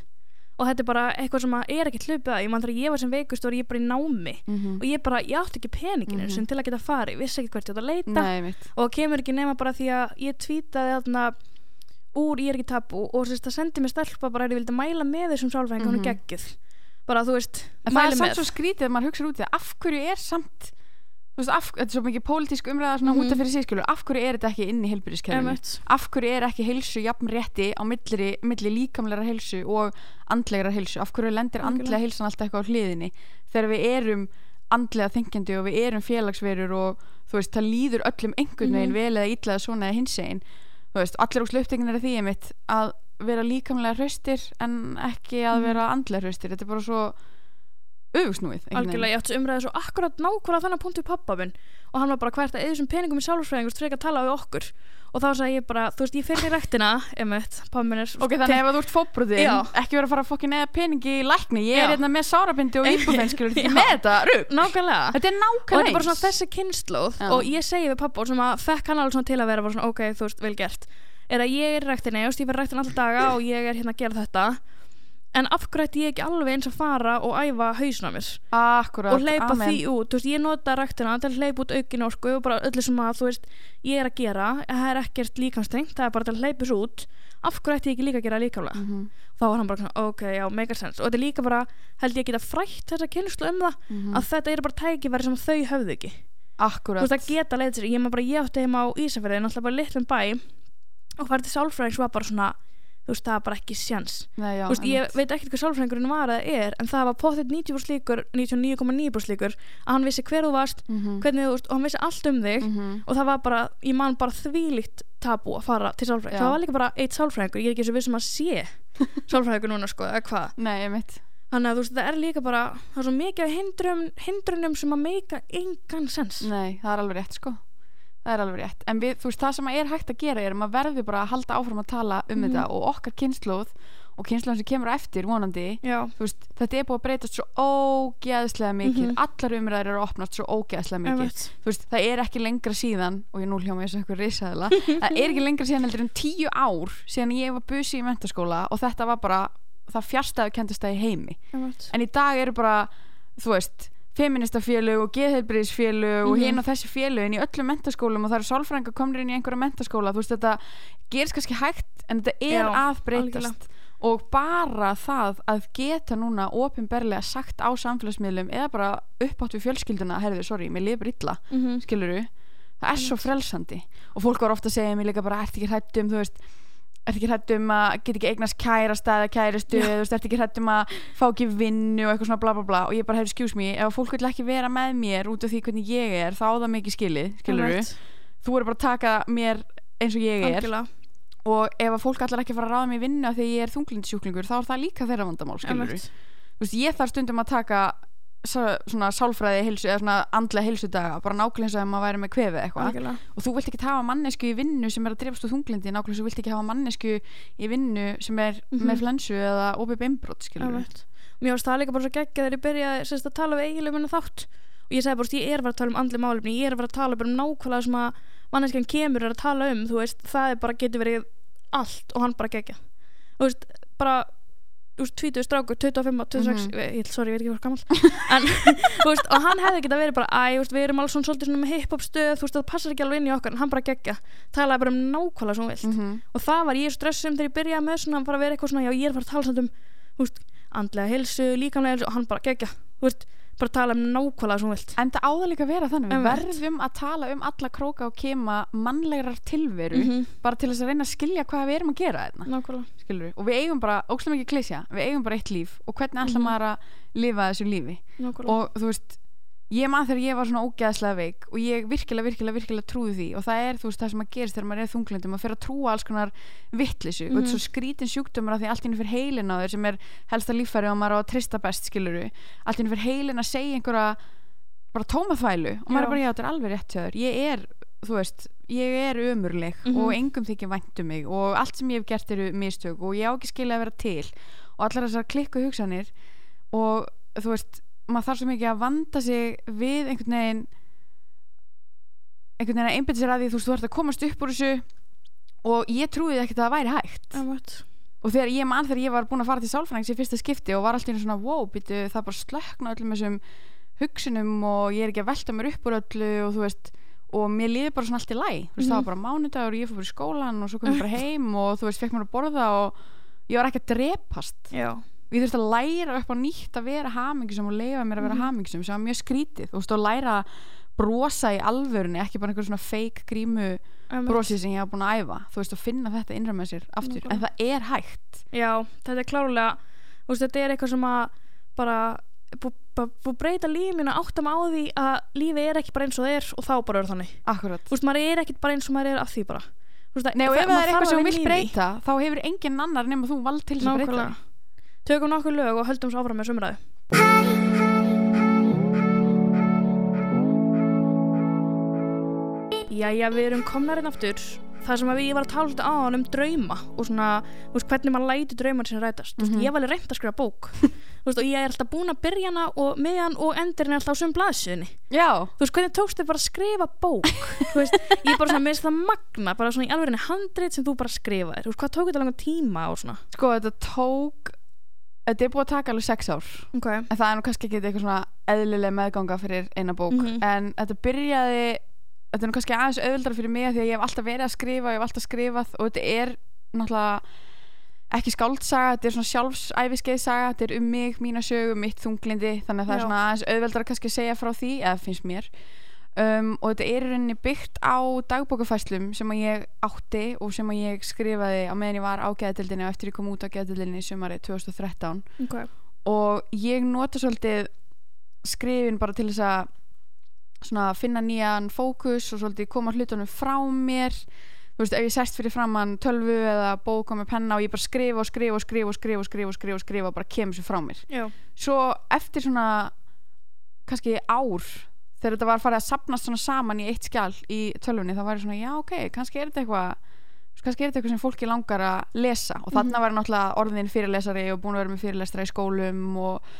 og þetta er bara eitthvað sem að er ekki hlupið að ég mann þegar ég var sem veikust var ég bara í námi mm -hmm. og ég bara, ég átti ekki peningin mm Mhm. til að geta farið, vissi ekki hvert ég átti að leita Nei, og kemur ekki nema bara því að ég tweetaði þarna úr ég er ekki tabu og sérst, það sendi mér stelpa bara að ég vildi mæla með þessum sálfræðing mm. -hmm. geggjuð bara þú veist, En það er mæli samt með svo skrítið að maður hugsa út í það af hverju er samt þú veist, af, þetta er svo mikið pólitísk umræða svona Mhm. út af fyrir sig skilur af hverju er þetta ekki inn í heilbyrðiskerfinu af hverju er ekki heilsu jafn rétti á milli, milli líkamleira heilsu og andlegra heilsu, af hverju lendir andlega heilsan alltaf eitthvað á hliðinni? Þegar við erum andlega þengjandi og við erum félagsverur og þú veist, það líður öllum einhvern veginn Mhm. vel eða illa eða svona eða hins einn þú veist, allir úr slöftingin er því einmitt að vera líkamlega hraustir en ekki að Mhm. vera andlega hraustir. Þetta er bara svo veginn. algjörlega, ég átti umræði svo akkurat nákvæmlega þannig punktu við pappa minn og hann var bara hvert að eða þessum peningum í sálfræðingur frekar að tala við okkur og þá sagði ég bara, þú veist, ég fyrir í rektina emitt, pappa minn er Ok, þannig ef þú ert fótbrotinn, Já. ekki vera að fara að fokkin eða peningi í lækni, ég er hérna með sárabindi og skilur, *laughs* Já. ekki með þetta, rugg. nákvæmlega Þetta er og þetta nákvæmlega er bara svona þessi kynnslóð og ég segi við pappa sem að fekk hann alveg svona til að vera svona, ok, þú veist, er að ég er í þú veist, ég verð rektin alltaf daga og ég er hérna að gera þetta en af hverju ætti ég ekki alveg eins að fara og æfa hausna mér? Akkurat, og hleypa amen. því út, þú veist, ég nota rektina til að hleypa út aukin orku og bara öllu sem að þú veist, ég er að gera, það er ekkert líkanstengt, það er bara til að hleypa þessu út. Af hverju ætti ég ekki líka að gera líkamlega? Mhm, þá var hann bara ok, já, make sense. Og þetta er líka bara, held ég að geta frætt þessa kynnslu um það, mhm. að þetta er bara tækifæri sem þau höfðu ekki. Þú Akkurat. veist, að geta leið sér, ég ég átti heima á Ísafjörði náttúrulega bara litlum bæ og til sálfræðings var bara svona þú veist, það var bara ekki sjans Nei, já, þú veist, ég veit ekkert hvað sálfræðingurinn var eða er en það var potið 90% líkur 99,9% líkur að hann vissi hver þú varst Mhm, hvernig þú veist, og hann vissi allt um þig mhm. og það var bara, ég man bara þvílíkt tabú að fara til sálfræðing Já. það var líka bara eitt sálfræðingur, ég er ekki svo vissum að sé *laughs* sálfræðingur núna sko, eða hvað. Þannig að þú veist, það er líka bara það er svo mikið hindrunum sem að meika engan sens. Nei, það er alveg rétt, sko. Það er alveg rétt. En við, þú veist, það sem er hægt að gera er að maður verður bara að halda áfram að tala um Mhm. þetta og okkar kynnslóð og kynnslóðin sem kemur eftir, vonandi, veist, þetta er búið að breytast svo ógeðslega mikið, Mhm. allar umræður eru opnast svo ógeðslega mikið veist, það er ekki lengra síðan og ég nú hljóma eins og eitthvað risaðila *laughs* það er ekki lengra síðan heldur en tíu ár síðan ég var busi í mentaskóla og þetta var bara það fjárstæðu kendist það í heimi en í dag eru bara, þú veist feministafélög og geðheilbriðisfélög og Mhm. hinn og þessi félögin í öllum mentaskólum og það eru sálfrænga komnir inn í einhverja mentaskóla þú veist, þetta gerist kannski hægt en þetta er Já, að breytast. og bara það að geta núna opinberlega sagt á samfélagsmiðlum eða bara uppátt við fjölskylduna herðu, sorry, mér lifur illa. Mhm. skiluru, það er svo frelsandi. Og fólk var ofta að segja mér líka bara ert ekki hrætt um, þú veist ert ekki hrætt um að geta ekki eignast kærasta eða kæristu, Já. þú veist, ert ekki hrætt um að fá ekki vinnu og eitthvað svona bla bla bla og ég bara hefur skjús mér, ef fólk vil ekki vera með mér út af því hvernig ég er, þá það mikið skilið skiluru, Einmitt. þú eru bara að taka mér eins og ég er Algjörlega. og ef að fólk allar ekki fara að ráða vinnu af því ég er þunglindisjúklingur, þá er það líka þeirra vandamál skiluru, Einmitt. þú veist, ég þarf stundum að taka svona sálfræði heilsu eða svona andlega heilsudaga bara nákvæmlega eins og ef maður væri með kvefi eitthvað. Og þú vilt ekki hafa mannesku í vinnu sem er að drefast úr þunglindi nákvæmlega þú vilt ekki hafa mannesku í vinnu sem er Mhm. með flensu eða opið beinbrot skilur Einmitt. mér varst það líka bara svo geggja þegar ég byrjaði sérst, að tala við eiginlega minna þátt. Og ég segi bara, ég er að fara að tala um andli málefni ég er að fara að tala bara um nákvæmlega sem að manneskjan kemur er að tala um, þú veist, það bara getur verið allt og hann bara veist, bara veist, 20 strákur, 25, 26 Mhm. ég, sorry, ég veit ekki hvað gammal en, *laughs* veist, og hann hefði geta verið bara, æ, veist, við erum alveg svona svolítið svona með hip-hop stöð, veist, það passar ekki alveg inn í okkar en hann bara geggja, talaði bara um nákvæmlega hún vilt. -hmm. og það var ég stressum þegar ég byrjaði með svona fara að vera eitthvað svona, já ég er að fara að tala samt um andlega hilsu, líkamlega hilsu og hann bara gegja, þú veist, bara tala um nákvæmlega hún vilt. En það áður líka að vera þannig við verðum að tala um alla króka og kema mannlegar tilveru -hmm. bara til þess að reyna að skilja hvað við erum að gera og við eigum bara, óslega mikið klísja við eigum bara eitt líf og hvernig ætla Mhm. maður að lifa þessu lífi? Nákvæmlega. Og þú veist ég man þegar ég var svona ógeðslega veik og ég virkilega, virkilega, virkilega trúði því og það er þú veist það sem að gerist þegar maður er þunglindi maður fyrir að trúa alls konar vittlisu og þetta er svo skrítin sjúkdómur af því allt inni fyrir heilin á þér sem er helsta líffæri og maður á að trista best skiluru allt inni fyrir heilin að segja einhverja bara tómaþvælu og maður Já. er bara já þetta er alveg rétt þér ég er, þú veist, ég er ömurleg Mhm. og engum þykir vænt um mig og allt sem ég hef gert eru mistök og ég á ekki skilja að vera til og allar þessar klikku hugsanir og þú veist maður þarf svo mikið að vanda sig við einhvern veginn einhvern veginn að einbytta sér að því þú veist, þú ert að komast upp úr þessu og ég trúið ekkert að það væri hægt Einmitt. og þegar ég man þegar ég var búin að fara til sálfræðings í fyrsta skipti og var alltaf svona wow, býtu, það bara slökna öllum þessum hugsunum og ég er ekki að velta mér upp úr öllu og þú veist og mér líði bara svona allt í læg þú veist, það var Mhm. bara mánudagur og ég fór bara í skólan og svo kom ég bara *laughs* heim og þú veist, fekk mér að borða og ég var ekki að drepast já, og ég þurfti að læra upp á nýtt að vera hamingisum og leifa mér að vera Mhm. hamingisum sem var mjög skrítið. Og stóð að læra að brosa í alvörunni ekki bara einhver svona fake grímu einmitt. brosið sem ég hafa búin að æfa. Þú veist að finna þetta innra með sér aftur. En það er hægt. Já, þetta er klárlega þú veist, þetta er eitthvað sem að bara búið bú, bú breyta lífinu áttam á því að lífi er ekki bara eins og það er og þá bara er þannig. Akkurat. Þú veist, maður er ekki bara eins og maður er af því bara. Þú veist, Nei og ef það er eitthvað að sem þú vilt breyta þá hefur engin annar nema þú vald til þess að breyta Tökum nokkuð lög og höldum svo áfram með sömur aðu. Jæja, við erum komnarinn hérna aftur. Það sem ég var að tala alltaf á hann um drauma og svona, þú veist, hvernig maður læti drauman sinna rætast. Mm -hmm. Ég var alveg reynd að skrifa bók *laughs* veist, og ég er alltaf búin að byrja hana og meðan og endur henni alltaf á söm blaðsjöðni. Já. Þú veist, hvernig tókstu bara að skrifa bók? *laughs* þú veist, ég er bara svona með það magna, bara svona í alveg henni handrið sem þú bara skrifaði. Þú veist, hvað tók þetta langan tíma og svona? Sko, þetta tók Þetta er búið að taka alveg sex ár. Ok, En það er nú kannski ekki eitthvað svona eðlileg meðganga fyrir eina bók. Mhm. En þetta byrjaði Þetta er nú kannski aðeins auðvöldar fyrir mig Því að ég hef alltaf verið að skrifa Ég hef alltaf skrifað Og þetta er náttúrulega ekki skáldsaga, þetta er svona sjálfsæfiskeiðsaga þetta er um mig, mína sögu, mitt þunglindi. Þannig að það Já. er svona aðeins auðveldar kannski að segja frá því, eða finnst mér um, og þetta er í rauninni byggt á dagbókafæslum sem að ég átti og sem að ég skrifaði á meðan ég var á geðdildinni og eftir ég kom út á geðdildinni í sumari 2013 ok, og ég nota svolítið skrifin bara til þess að svona finna nýjan fókus og svolítið koma hlutunum frá mér. Þú veist, ef ég sest fyrir framann tölvu eða bóka með penna og ég bara skrifa og skrifa og skrifa og skrifa og skrifa og skrifa og skrifa og bara kemur sér frá mér. Já, svo eftir svona kannski ár þegar þetta var farið að sapnast svona saman í eitt skjál í tölvunni þá var ég svona, já ok, kannski er þetta eitthvað kannski er þetta eitthvað sem fólki langar að lesa. Og þarna var ég náttúrulega orðin fyrirlesari og búin að vera með fyrirlestra í skólum og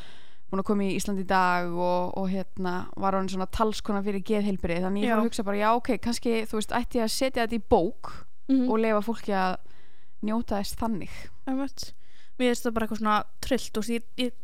búin að koma í Ísland í dag og, og hérna var hann svona talskona fyrir geðheilbrið þannig ég Já. að hugsa bara, já ok, kannski þú veist, ætti ég að setja þetta í bók mm og lefa fólki að njóta þess þannig. Mér finnst það bara eitthvað svona trillt veist, ég, ég,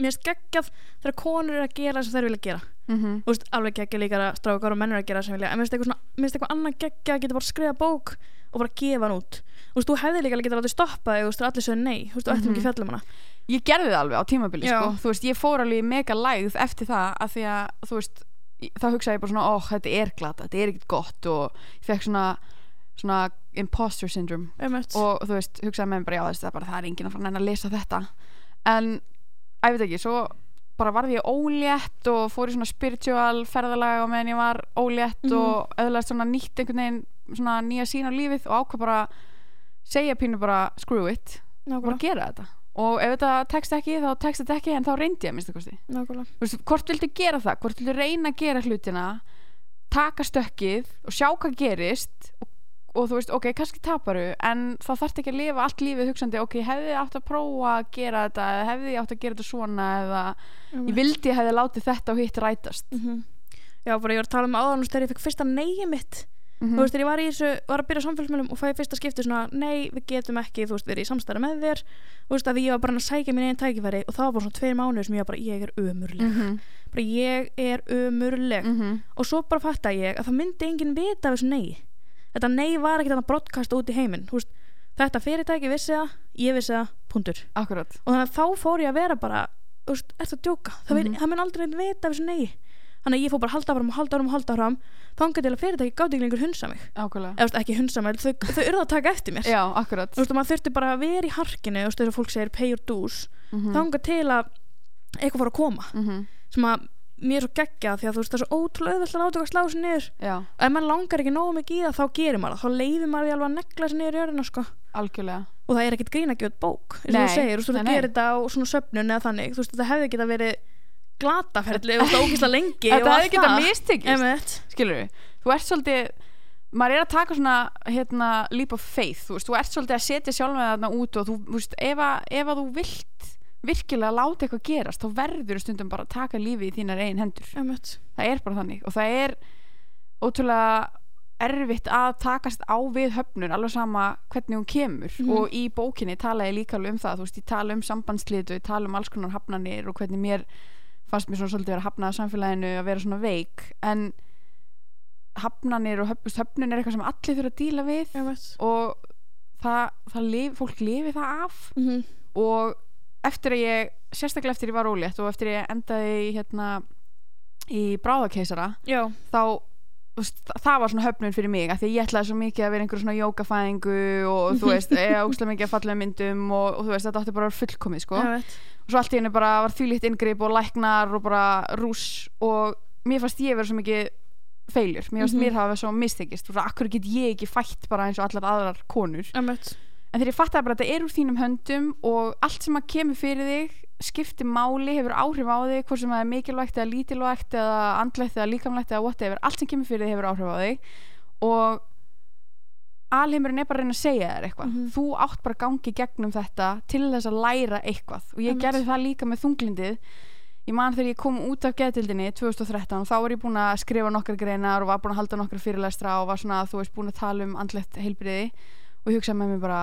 mér finnst geggjað þegar konur eru að gera það sem þær vilja gera mm -hmm. þú veist, alveg geggjað líka að strákar og mennur að gera það sem vilja en mér finnst eitthvað, annað geggjað að geta bara skrifa bók og bara gefa hann út þú veist, þú hefði líka getað látið stoppa þig þú veist, allir sögðu nei, þú veist, þú ættum Mhm. ekki fjallum hana ég gerði það alveg á tímabili Já. sko. þú veist, ég fór alveg mega lægð eftir það af því að, þú veist þá hugsaði ég bara svona, ó, þetta er glata þetta er ekkert gott og ég fekk svona svona imposter syndrome Einmitt. og þú veist, hugsaði með mér bara, já, þess, það, er bara, það er enginn að fara að að lesa þetta en, að ég veit ekki, svo bara varði ég ólétt og fór í svona spiritual ferðalag og meðan ég var ólétt Mhm. og öðlega svona nýtt einhvern veginn svona nýja sín á lífið og ákvað bara segja pínu bara screw it. Og bara gera þetta. Og ef þetta tekst ekki þá tekst þetta ekki en þá reyndi ég að minnsta kosti. Veist, hvort viltu gera það, hvort viltu reyna að gera hlutina? Taka stökkið og sjá hvað gerist og, og þú veist, ok, kannski taparu en þá þarf ekki að lifa allt lífið hugsandi ok, hefði ég átt að prófa að gera þetta eða hefði ég átt að gera þetta svona eða ég vildi ég hefði látið þetta og hitt rætast. Mm Já, bara ég var að tala um áðan þegar ég fekk fyrsta neyið mitt mm þú veist, þegar ég var í þessu, var að byrja samfélagsmiðlum og fæði fyrsta skipti svona, nei, við getum ekki þú veist, við erum í samstæði með þér. Þú veist, að ég var bara að sækja mín einn tækifæri og það var svona tveir mánuður sem ég var bara, ég er ömurleg. -hmm. bara ég er ömurleg. -hmm. og svo bara fatta ég að það myndi enginn vita af þessu nei þetta nei var ekkert að broadcast út í heiminn. Þetta fyrirtæki vissi það ég vissi það, punktur. Akkurat. Og þannig að þá fór ég að vera bara veist, ertu að djóka, það, mm Mhm. það mun aldrei neitt vita af þessu nei þannig að ég fór bara halda fram og halda fram og halda fram þangað til að fyrirtæki gátt ekki lengur hunsa mig. Eða ekki hunsa mig, þau, þau urðu að taka eftir mér. Já, akkurat. Þú veist, maður þurfti bara að vera í harkinu þú veist, þegar fólk segir pay your dues. Mm þangað til að eitthvað fór að koma. -hmm. sem að mér er svo geggja því að þú veist, það er svo ótrúlega auðvelt að láta eitthvað slá sig niður. Já, og ef maður langar ekki nógu mikið í það þá gerir maður það. Þá leifir maður því alveg að negla sig niður í örðina sko. algjörlega. Og það er ekkert grín að gefa út bók eins og þú segir, þú gerir þetta á svona söfnun eða þannig, þú veist, þetta hefði geta verið glataferli, þú veist, ógislega lengi þetta og hefði það. mistekist. Einmitt. skilur við, þú ert svolítið maður er að taka svona hérna, leap of faith, þú veist, þú ert svolítið að setja sjálf með þarna út og þú, þú veist, ef að, ef að þú vilt virkilega láta eitthvað gerast, þá verður stundum bara að taka lífið í þínar eigin hendur Einmitt. það er bara þannig og það er ótrúlega erfitt að takast á við höfnun alveg sama hvernig hún kemur Mhm. og í bókinni tala ég líka alveg um það þú veist, ég tala um sambandslít og ég tala um alls konar hafnanir og hvernig mér fannst mér svona svolítið vera hafnað af samfélaginu að vera svona veik en hafnanir og höf, höfnun er eitthvað sem allir þurfa að díla við Einmitt. og það, það lif, fólk lifi það af Mhm. og eftir að ég sérstaklega eftir ég var ólétt og eftir ég endaði í, hérna í bráðakeisara þá veist, þa- það var svona höfnun fyrir mig af því að ég ætlaði svo mikið að vera einhver svona jókafæðingu og þú *laughs* veist, eða óslega mikið að falla myndum og, og þú veist, þetta átti bara að vera fullkomið sko. Og svo allt í henni bara var þvílíkt inngrip og læknar og bara rúss og mér fannst ég vera svo mikið feiljur, mér fannst Mhm. mér hafa svo mistekist og akkur get ég ekki fætt bara eins og allar aðrar konur. En þegar ég fattaði bara að þetta er úr þínum höndum og allt sem að kemur fyrir þig skiptir máli, hefur áhrif á þig hvort sem það er mikilvægt eða lítilvægt eða andlegt eða líkamlegt eða whatever, allt sem kemur fyrir þig hefur áhrif á þig. Og alheimurinn er bara að reyna að segja þér eitthvað. Mhm. þú átt bara að gangi gegnum þetta til þess að læra eitthvað. Og ég Einmitt. gerði það líka með þunglindið ég man þegar ég kom út af geðdildinni 2013 þá var ég búin að skrifa nokkar greinar og var búin að halda nokkar fyrirlestra og var svona, þú veist, búin að tala um andlegt heilbriði og ég hugsaði með mér bara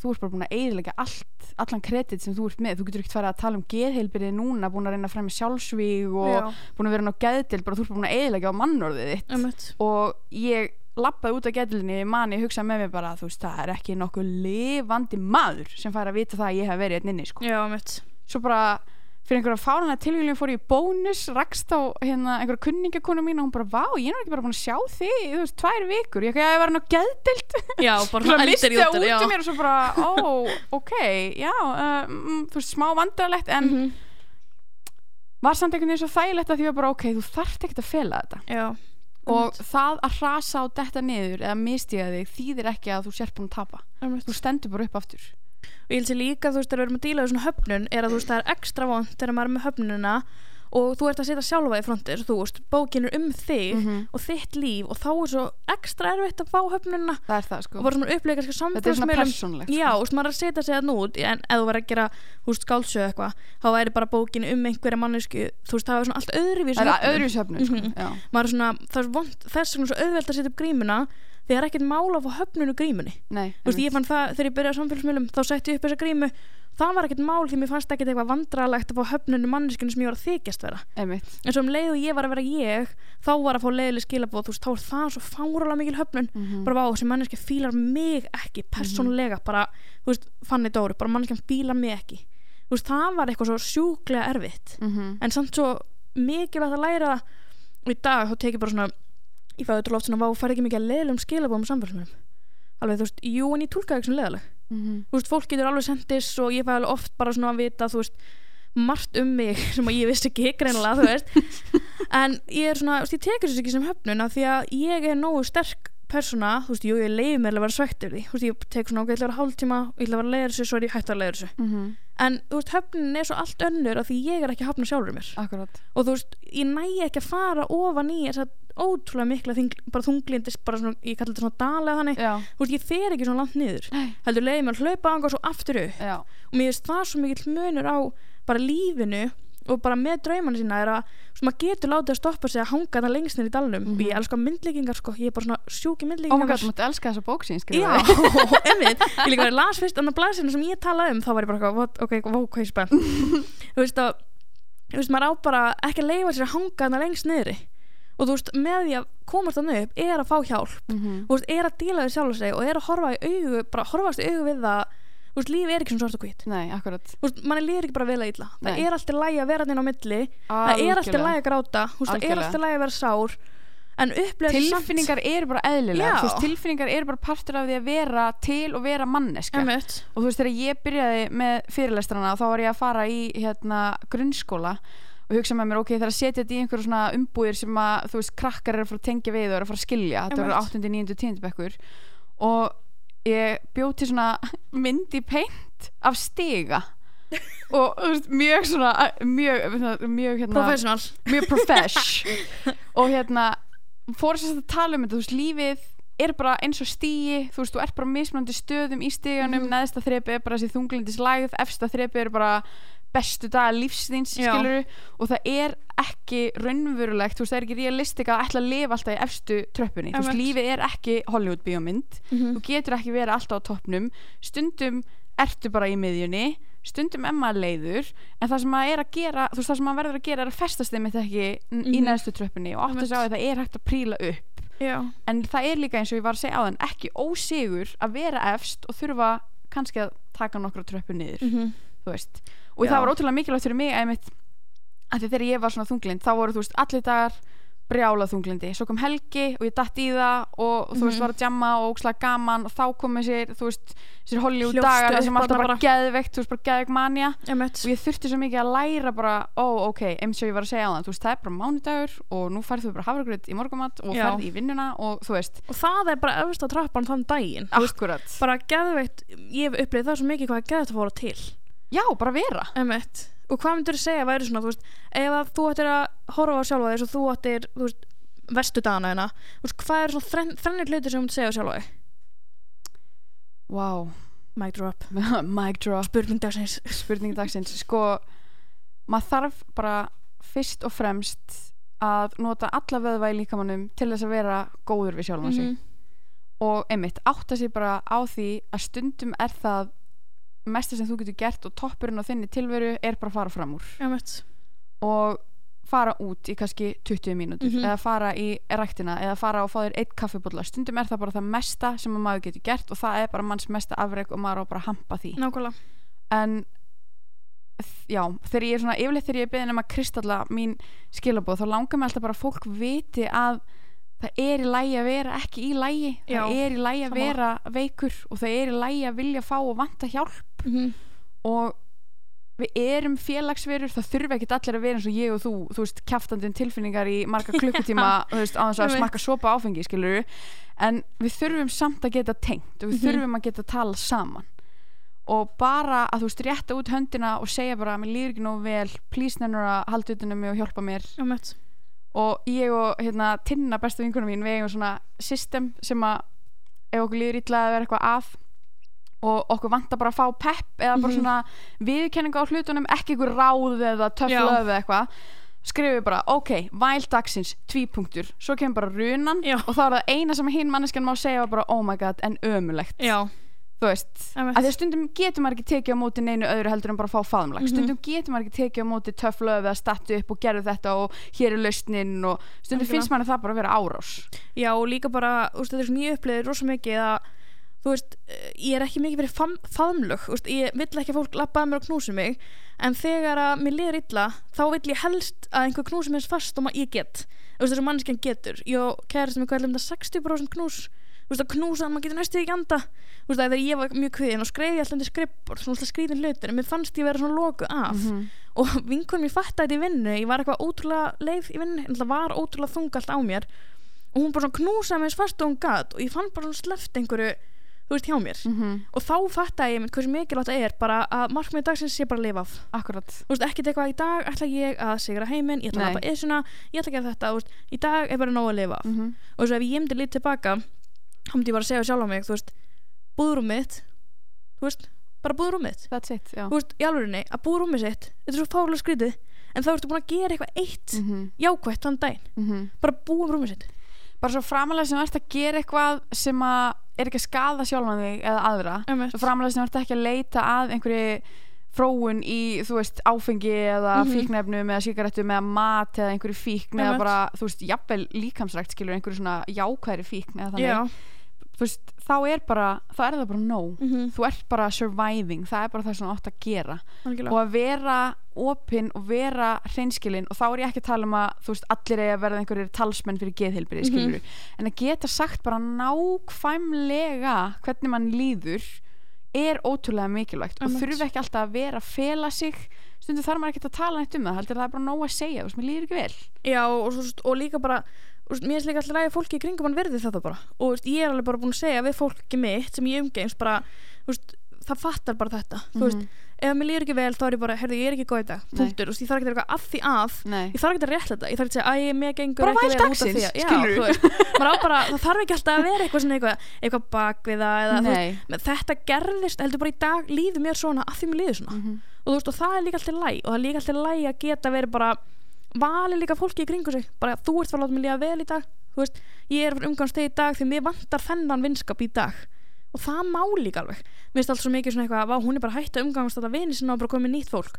þú ert bara búin að eiginlega allt allan kredit sem þú ert með, þú getur ekkert farið að tala um geðheilbriði núna, búin að reyna að fremja sjálfsvíg og Já, búin að vera ná geðdild bara þú ert bara búin að eiginlega á mannorðið þitt. Einmitt. og ég lappaði út af geðdildinni man ég hugsaði með mér bara, þú veist, það er ekki nokkuð lifandi maður sem fær að vita það að ég hef verið einn inni, sko. Svo bara fyrir einhverja fáranlega tilvíljum fór ég bónus rakst á hérna einhverja kunningakonu mín og hún bara, vá, ég er nú ekki bara búin að sjá þig þú veist, tvær vikur, ég að ég var hann á geðdild Já, bara *laughs* eldir í út já. um mér og svo bara, ó, ok já, mm, þú veist, smá vandralegt en Mhm. var samt einhvern veginn svo þægilegt að því var bara, ok, þú þarft ekkert að fela þetta Já. og það að hrasa á detta niður eða mistiga þig þýðir ekki að þú sér búin að tapa Einmitt. þú stendur bara upp aftur og ég held sér líka þú veist þegar við erum að díla við svona höfnun er að þú veist það er ekstra vond þegar maður er með höfnunina og þú ert að setja sjálfa í frontir þú veist, bókin er um þig Mhm. og þitt líf og þá er svo ekstra erfitt að fá höfnunina það er það sko og bara svona upplega kannski þetta er svona persónlegt Já, sko. þú veist, maður er að setja sig þann út en ef þú verður að gera, þú veist, skálsög eitthvað þá væri bara bókin um einhverja mannesku þú veist, það er svona allt öðruvís það er öðru söfnu sko. Svona, er vond, þess vegna svo auðvelt að setja upp grímuna það er ekkert mála fá höfnunu grímunni. Nei, veist, ég fann það þegar ég byrjaði á samfélagsmiðlum þá setti ég upp þessa grímu. Það var ekkert mál því mér fannst ekkert eitthvað vandralegt að fá höfnunu manneskinu sem ég var að þykjast vera. Einmitt. en svo um leið og ég var að vera ég þá var að fá leiðileg skilabóð þú veist, þá er það svo fáralega mikil höfnun. Mhm. bara vá, þessi manneski fílar mig ekki persónulega, bara, þú veist, fanni Dóri bara manneskjan fílar mig ekki. Veist, það var eitthvað svo sjúklega erfitt. Mhm. en samt svo mikilvægt að læra í dag þá tekið bara svona ég fæði þetta loft svona, vá, færði ekki mikið að leiðilegum skilabóðum samfélagsmiðlum. Alveg, þú veist, jú, en ég túlkaði ekki svona leiðileg Mhm. þú veist, fólk getur alveg sendis og ég fæði alveg oft bara svona að vita, þú veist margt um mig *laughs* sem ég vissi ekki greinilega, þú veist. *laughs* En ég er svona, þú veist, ég tekur þessu ekki sem höfnun af því að ég er nógu sterk persóna, þú veist, jú, ég leiði mér að vera svegt yfir því, þú veist, ég tek svona, ok, ég ætla að vera hálftíma og ég ætla að vera að leiða þessu, svo er ég hægt að leiða þessu Mhm. en, þú veist, höfnunin er svo allt önnur af því ég er ekki að hafna sjálfur mér. Akkurat. Og þú veist, ég næ ekki að fara ofan í þess að ótrúlega mikla þing, bara þunglindis, bara svona, ég kalli þetta svona dalega þannig, Já, þú veist, ég fer ekki svona langt niður. Nei. heldur leiði mér að hlaupa anga og svo aftur upp. Já, og mér finnst það svo mikill munur á bara lífinu og bara með draumana sína er að svo maður getur látið að stoppa sig að hanga það lengst niður í dalnum. Mhm. og ég elska myndlíkingar sko, ég er bara svona sjúki oh my myndlíkingar. god, þú mátt elska þessa bók sín Já, *laughs* einmitt, ég líka verið las fyrst annar blæsinu sem ég talaði um, þá var ég bara eitthvað, what, ok, ég spennt. *laughs* Þú veist að þú veist, maður á bara ekki að leifa sér að hanga þarna lengst niðri og þú veist, með því að komast þannig upp er að fá hjálp. Mhm. þú veist, er að díla við sjálf sig og er að horfa í augu, bara horfast í augu við það. Þú veist, lífi er ekki svona svart og hvít Nei, akkurat. Þú veist, manni líður ekki bara vel að illa. Það Nei. er alltaf lægi að vera þinn á milli. Það er alltaf lægi að gráta. Veist, það er Algjörlega. alltaf lægi að vera sár. Tilfinningar eru bara eðlilega veist, tilfinningar eru bara partur af því að vera til og vera manneska Emmett, og þú veist þegar ég byrjaði með fyrirlestrana þá var ég að fara í hérna, grunnskóla og hugsa með mér ok, það er að setja þetta í einhverju svona umbúðir sem að þú veist, krakkar eru að fara að tengja við og eru að fara að skilja, þetta Einmitt. 8. 9. 10. bekkur og ég bjóð til svona *laughs* mynd í paint af stiga *laughs* og þú veist, mjög svona mjög, mjög hérna professional mjög profesh *laughs* og hérna fór þess að tala um þetta, þú veist, lífið er bara eins og stíi, þú veist, þú ert bara mismunandi stöðum í stíganum, Mhm. neðsta þrepi er bara þessi þunglindis lægð, efsta þrepi er bara bestu Já. skilur og það er ekki raunverulegt, þú veist, það er ekki realistika að ætla að lifa alltaf í efstu tröppunni, veist, lífið er ekki Hollywood bíómynd, Mhm. þú getur ekki verið alltaf á toppnum, stundum ertu bara í miðjunni stundum maður leiður en það sem maður er að gera þú veist það sem maður verður að gera er að festast þeim þetta ekki n- í Mhm. neðstu tröppunni og átt að sjá að það er hægt að príla upp. Já, en það er líka eins og ég var að segja áðan ekki ósigur að vera efst og þurfa kannski að taka nokkra tröppu niður mhm, þú veist og Já. það var ótrúlega mikilvægt fyrir mig einmitt, að því þegar ég var svona þunglind þá voru þú veist allir dagar brjálað þunglindi. Svo kom helgi og ég datt í það og þú veist Mhm. var að jamma og ókslega gaman og þá komið sér þú veist sér Hollywood dagar upp sem alltaf bara geðveikt þú veist bara geðveik manja og ég þurfti svo mikið að læra bara ó ok, eins og ég var að segja á það þú veist það er bara mánudagur og nú færð þú bara hafragröð í morgumat og ferð í vinnuna og þú veist. Og það er bara öfust á trappan þann daginn akkurat. Bara geðveikt, ég hef upplifið það svo mikið hvað já, bara vera. Emmett, og hvað myndur þú segja væri svona, þú veist, ef að þú ættir að horfa á sjálfa þess og þú ættir, þú veist, vestu dagana hérna Þú veist, hvað er svona þrenn, þrennir hluti sem þú myndi segja á þig? wow, Mic drop, *laughs* mic drop. Spurning dagsins. Spurning dagsins. Sko, maður þarf bara fyrst og fremst að nota alla vöðva í líkamannum til þess að vera góður við sjálfan sig. Mhm. og einmitt átta sig bara á því að stundum er það mesta sem þú getur gert og toppurinn á þinni tilveru er bara að fara fram úr. Mitt. Og fara út í kannski 20 mínútur Mhm. eða fara í ræktina eða fara og fá þér eitt kaffibólla stundum er það bara það mesta sem að maður getur gert og það er bara manns mesta afreg og maður á bara að hampa því. Nákvæmlega. En já, þegar ég er svona yfirleitt þegar ég er beðin um að kristalla mín skilabóð þá langar mig alltaf bara að fólk viti að það er í lægi að vera ekki í lægi Já, það er í lægi að sammála. vera veikur og það er í lægi að vilja fá og vanta hjálp. Mm og við erum félagsverur það þurfi ekkert allir að vera eins og ég og þú þú veist, kjaftandinn tilfinningar í marga *laughs* klukkutíma þú veist, á þess að veit. smakka sopa áfengi skilur en við þurfum samt að geta tengt og við Mhm. þurfum að geta tala saman. Og bara að þú veist rétta út höndina og segja bara mér líður ekki nógu vel, please nennur að halda utanum mig og hjálpa mér. Já, mitt og ég og hérna Tinna besta vinkunum mín, við eigum svona system sem að ef okkur líður illa að vera eitthvað að og okkur vantar bara að fá pepp eða bara Mhm. svona viðurkenningu á hlutunum ekki ykkur ráð eða löf eða eitthvað skrifum við bara, ok, væl dagsins tvípunktur, svo kemur bara runan Já. og þá er það eina sem hinn manneskjan má segja bara, oh my god, en ömulegt Já, þú veist, að því að stundum getur maður ekki tekið á móti neinu öðru heldur en bara að fá faðumlag Mhm. stundum getur maður ekki tekið á móti töff löf eða stattu upp og gerðu þetta og hér er lausnin og stundum Algjörlega. finnst maður það bara að vera árás. Já og líka bara þú veist, þetta er svona ég upplifið rosa mikið að þú veist, ég er ekki mikið fyrir fam, faðmlög, þú veist, ég vill ekki að fólk lappa að mér og knúsi mig, en þegar að mér liður illa, þá vill ég helst að einhver knúsi mér fast og ég get. Þú veist, þessu manneskjan getur, ég og kærasti mig er þetta 60% knús veist, að knúsa hann, maður getur næstu ekki anda þú veist, að þegar ég var mjög kviðin og skreiði alltaf undir skrippbord, svona alltaf skrýðin hlutir en mér fannst ég vera svona loku af Mhm. og *laughs* vinkunum ég fattaði þetta í vinnu ég var eitthvað ótrúlega leið í vinnu en það var ótrúlega þung allt á mér og hún bara svona knúsaði mér fast og hún gat og ég fann bara svona sleft einhverju þú veist hjá mér Mhm. og þá fattaði ég hversu mikilvægt það er bara að markmið dagsins sé bara að lifa af þú veist ekkert eitthvað í dag ætla ég að sigra heiminn ég ætla Nei. að lafa esuna ég ætla að gera þetta veist, í dag er bara nóg að lifa af Mhm. og svo ef ég myndi lítið tilbaka þá myndi ég bara að segja sjálf á mig þú veist búðrúm mitt þú veist bara búðrúm mitt. That's it, já. Þú veist, í alvörinni, að búa rúmið sitt þetta er svo fálega skrítið en þá ertu búin að gera eitthvað eitt Mhm. jákvætt þann daginn, Mhm. bara búa rúmið sitt. Bara svo framalega sem þú ert að gera eitthvað sem að er ekki að skada sjálfan þig eða aðra svo framalega sem þú ert ekki að leita að einhverju fróun í, þú veist, áfengi eða Mhm. fíknefnum eða sígarettum eða mat eða einhverju fíkn eða bara, þú veist, jafnvel líkamsrækt skilur einhverju svona jákvæðri fíkn eða þannig, já, veist, þá er bara þá er það bara nóg, mm þú ert bara surviving, það er bara það sem þú átt að gera. Algjörlega. Og að vera opinn og vera hreinskilin og þá er ég ekki að tala um að þú veist, allir eigi að verða einhverjir talsmenn fyrir geðheilbyrði, Mhm. skilur en að geta sagt bara nákvæmlega hvernig mann líður er ótrúlega mikilvægt. Og Einmitt. þurfi ekki alltaf að vera að fela sig. Stundu þarf maður ekki að tala neitt um það heldur það er bara nóg að segja, þú veist, mér líður ekki vel. Já, og, og líka bara mér er líka alltaf ræði fólki í kringum hann verði þetta bara. Og veist, ég er alveg bara búin að segja við fólki mitt sem ég umgengst bara veist, það fattar bara þetta. Þú veist, Mhm. ef mér líður ekki vel þá er ég bara, herðu, ég er ekki góð í dag. Punktur, ég þarf ekki að eitthvað að því að. Nei. ég þarf ekki að rétt þetta, ég þarf ekki að segja æ, mér gengur Bara ekki vel út af því að- já, bara, það þarf ekki alltaf að vera eitthvað eitthvað, eitthvað bak við það eða, þetta gerðist heldur bara í dag líður mér svona að því mér líður svona. Mhm. og þú veist og það er líka alltaf læg og það er líka alltaf læg að geta verið bara valið líka fólki í kringu sig. Bara þú ert að láta mig líða vel í dag. Þú veist, ég er fyrir umgangsteg í dag því mér vantar þennan vinskap í dag. Og það má líka alveg. Mér finnst alltaf svo mikið svona eitthvað að hún er bara hægt að umgangast þetta vini sinna og bara komið nýtt fólk.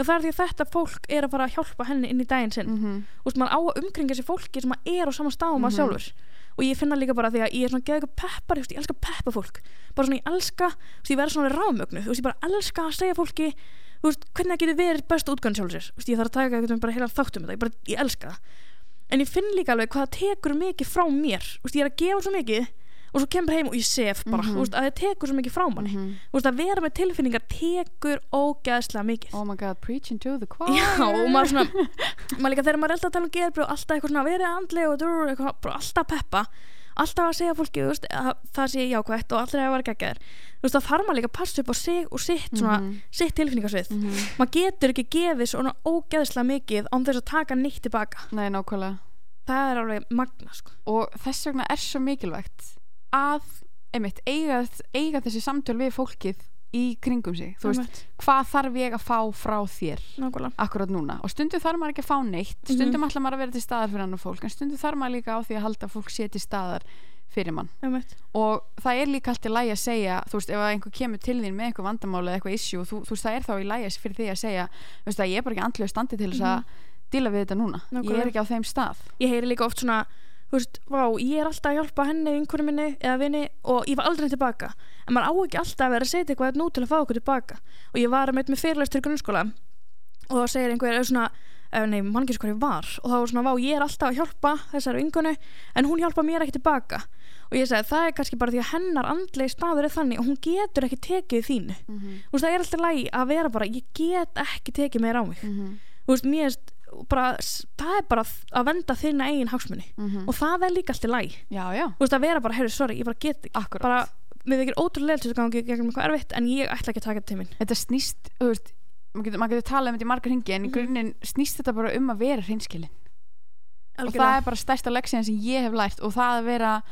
Og það er því að þetta fólk er að fara að hjálpa henni inn í daginn sinn. Mhm. og veist, maður á að umkringa sér fólki sem að er á sama stað og maður Mhm. sjálfur. Og ég finna líka bara því að ég er svona geða eitthvað peppar ég, veist, ég elska að peppa fólk. Bara svona ég elska, þú veist, ég verð svona ráðmögnu þú veist, ég bara elska að segja fólki þú veist, hvernig getur verið best útgönn sjálfur sér? Þú veist, ég þarf að taka eitthvað bara heila þáttum þetta ég, bara, ég elska það. En ég finn líka alveg hvað það tekur mikið frá mér. Veist, ég er að gefa svo mikið og svo kemur heim og ég sef bara. Mhm. þú veist, að það tekur svo mikið frá manni. Þú veist, að vera með tilfinningar tekur ógeðslega mikið. Oh my god, preaching to the choir. Já, og maður svona *laughs* maður líka þegar maður er alltaf að tala um geðbrjóð alltaf eitthvað svona verið andlega og drur, eitthvað, alltaf peppa alltaf að segja fólki, veist, að það sé jákvætt og alltaf að vera veist, það þarf maður líka að passa upp á sig og sitt svona, Mhm. sitt tilfinningarsvið Mhm. maður getur ekki gefið svona ógeðslega mikið án þess að taka nýtt tilbaka nei, nákvæmlega það er alveg magna sko. og þess vegna er svo mikilvægt að einmitt, eiga, eiga þessi samtöl við fólkið í kringum sig þú veist, hvað þarf ég að fá frá þér nákvæmlega akkurat núna og stundum þarf maður ekki að fá neitt Mhm. stundum ætla maður að vera til staðar fyrir annar fólk en stundum þarf maður líka á því að halda fólk sé til staðar fyrir mann Einmitt. og það er líka allt í lægi að segja þú veist, ef einhver kemur til þín með einhver vandamáli eða eitthvað issue, þú, þú veist, það er þá í lægi fyrir því að segja, veist, að ég er bara ekki andlega standi til þess að díla við þetta núna ég Mhm. Nákvæmlega. er ekki á þeim stað svona þú veist, vá, ég er alltaf að hjálpa henni vinkunum minni eða vini og ég var aldrei tilbaka en maður á ekki alltaf að vera að segja eitthvað nú til að fá okkur tilbaka og ég var með, með fyrirlæstur í grunnskóla og þá segir einhver eða svona, nei, mann ekki hvað ég var. Og þá var svona, vá, ég er alltaf að hjálpa þessari vinkunu en hún hjálpa mér ekki tilbaka og ég segi, það er kannski bara því að hennar andlegi staður er þannig og hún getur ekki tekið þínu. Þú veist, það er alltaf lægi að vera bara ég get ekki tekið meira á mig. Mhm. þú veist, mér bara, það er bara að venda þinna eigin hagsmunni Mhm. og það er líka alltaf læg já, já, þú veist að vera bara, heyrðu, sorry, ég bara get ekki. Akkurat. Bara, við þykir ótrúlega til að gangi gegnum eitthvað erfitt en ég ætla ekki að taka þetta til minn þetta snýst, þú veist maður getur, getur talað um þetta í margar hringi en í Mhm. grunninn snýst þetta bara um að vera hreinskilin. Og það er bara stærsta leksíðan sem ég hef lært og það að vera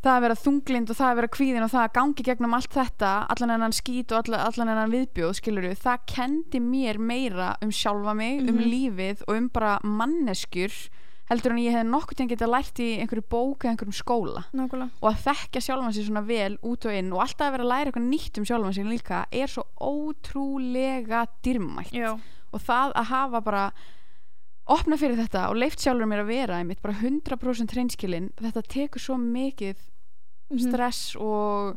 það að vera þunglind og það að vera kvíðin og það að gangi gegnum allt þetta allan enn skít og allan, allan enn viðbjóð skilur það kendi mér meira um sjálfa mig, um Mhm. lífið og um bara manneskjur heldur en ég hef nokkuð tíðan getað lært í einhverju bók eða einhverjum skóla. Nákvæmlega. Og að þekkja sjálfan sig svona vel út og inn og alltaf að vera að læra eitthvað nýtt um sjálfan sig líka er svo ótrúlega dyrmætt já, og það að hafa bara opna fyrir þetta og leift sjálfur mér að vera einmitt bara 100% hreinskilin þetta tekur svo mikið Mhm. stress og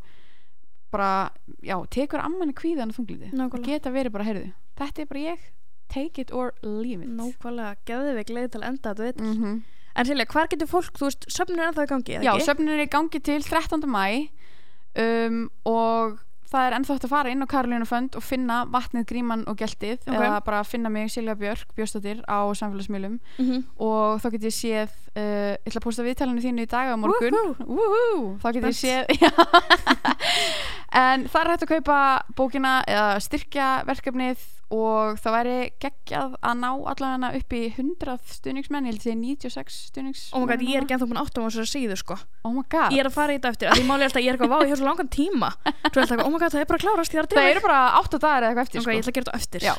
bara, já, tekur ammanni kvíðan og og nákvæmlega geta verið bara, heyrðu, þetta er bara ég take it or leave it nákvæmlega, geðið við gleði til enda þetta veit mm -hmm. en Silja, hvar getur fólk, þú veist, söfnur er ennþá í gangi eða Já, ekki? söfnin er í gangi til 13. mæ um, og það er ennþá hægt að fara inn á Karolínu Fönd og finna vatnið, gríman og geltið Ok. eða bara finna mig Silja Björk Björnstóttir á samfélagsmiðlum Mhm. og þá get ég séð uh, ég ætla að posta viðtalinu þínu í dag á morgun Woohoo. Þá get ég séð *laughs* en það er hægt að kaupa bókina eða styrkja verkefnið og það væri geggjað að ná allavega upp í 100 stuðningsmenn ég held því 96 stuðningsmenn oh my god, ég er ekki ennþá búin að átta á þessu síðu sko. Oh my god. Ég er að fara í þetta eftir, því máli alltaf, ég er eitthvað, vá, ég hef svo langan tíma. Svo er alltaf, oh my god, það er bara að klárast, er það eru bara 8 dagar eða eitthvað eftir ok, sko. ég ætla að gera þetta eftir. Já.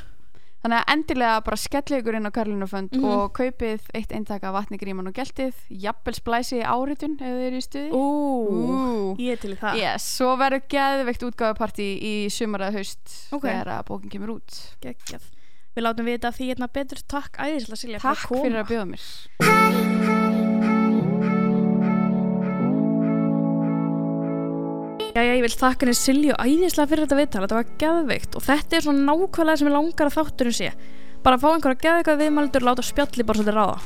Þannig að endilega bara skelli ykkur inn á Karlinufönd Mhm. og kaupið eitt eintaka af vatni gríman og geltið. Jafnvel splæsi áritun ef þið eru í stuði. Ú, Ú. ég er til það. Yes, svo verður geðveikt útgáfapartí í sumar eða haust Ok. þegar að bókin kemur út. Geggjað. Við látum vita því hérna betur. Takk æðislega Silja Takk fyrir að bjóða mér Jæja, ég vil þakka henni Silju æðislega fyrir þetta viðtal, þetta var geðveikt og þetta er svona nákvæmlega sem ég langar að þátturinn sé. Bara að fá einhverja geðveika viðmældur láta spjalli bara svolítið ráða.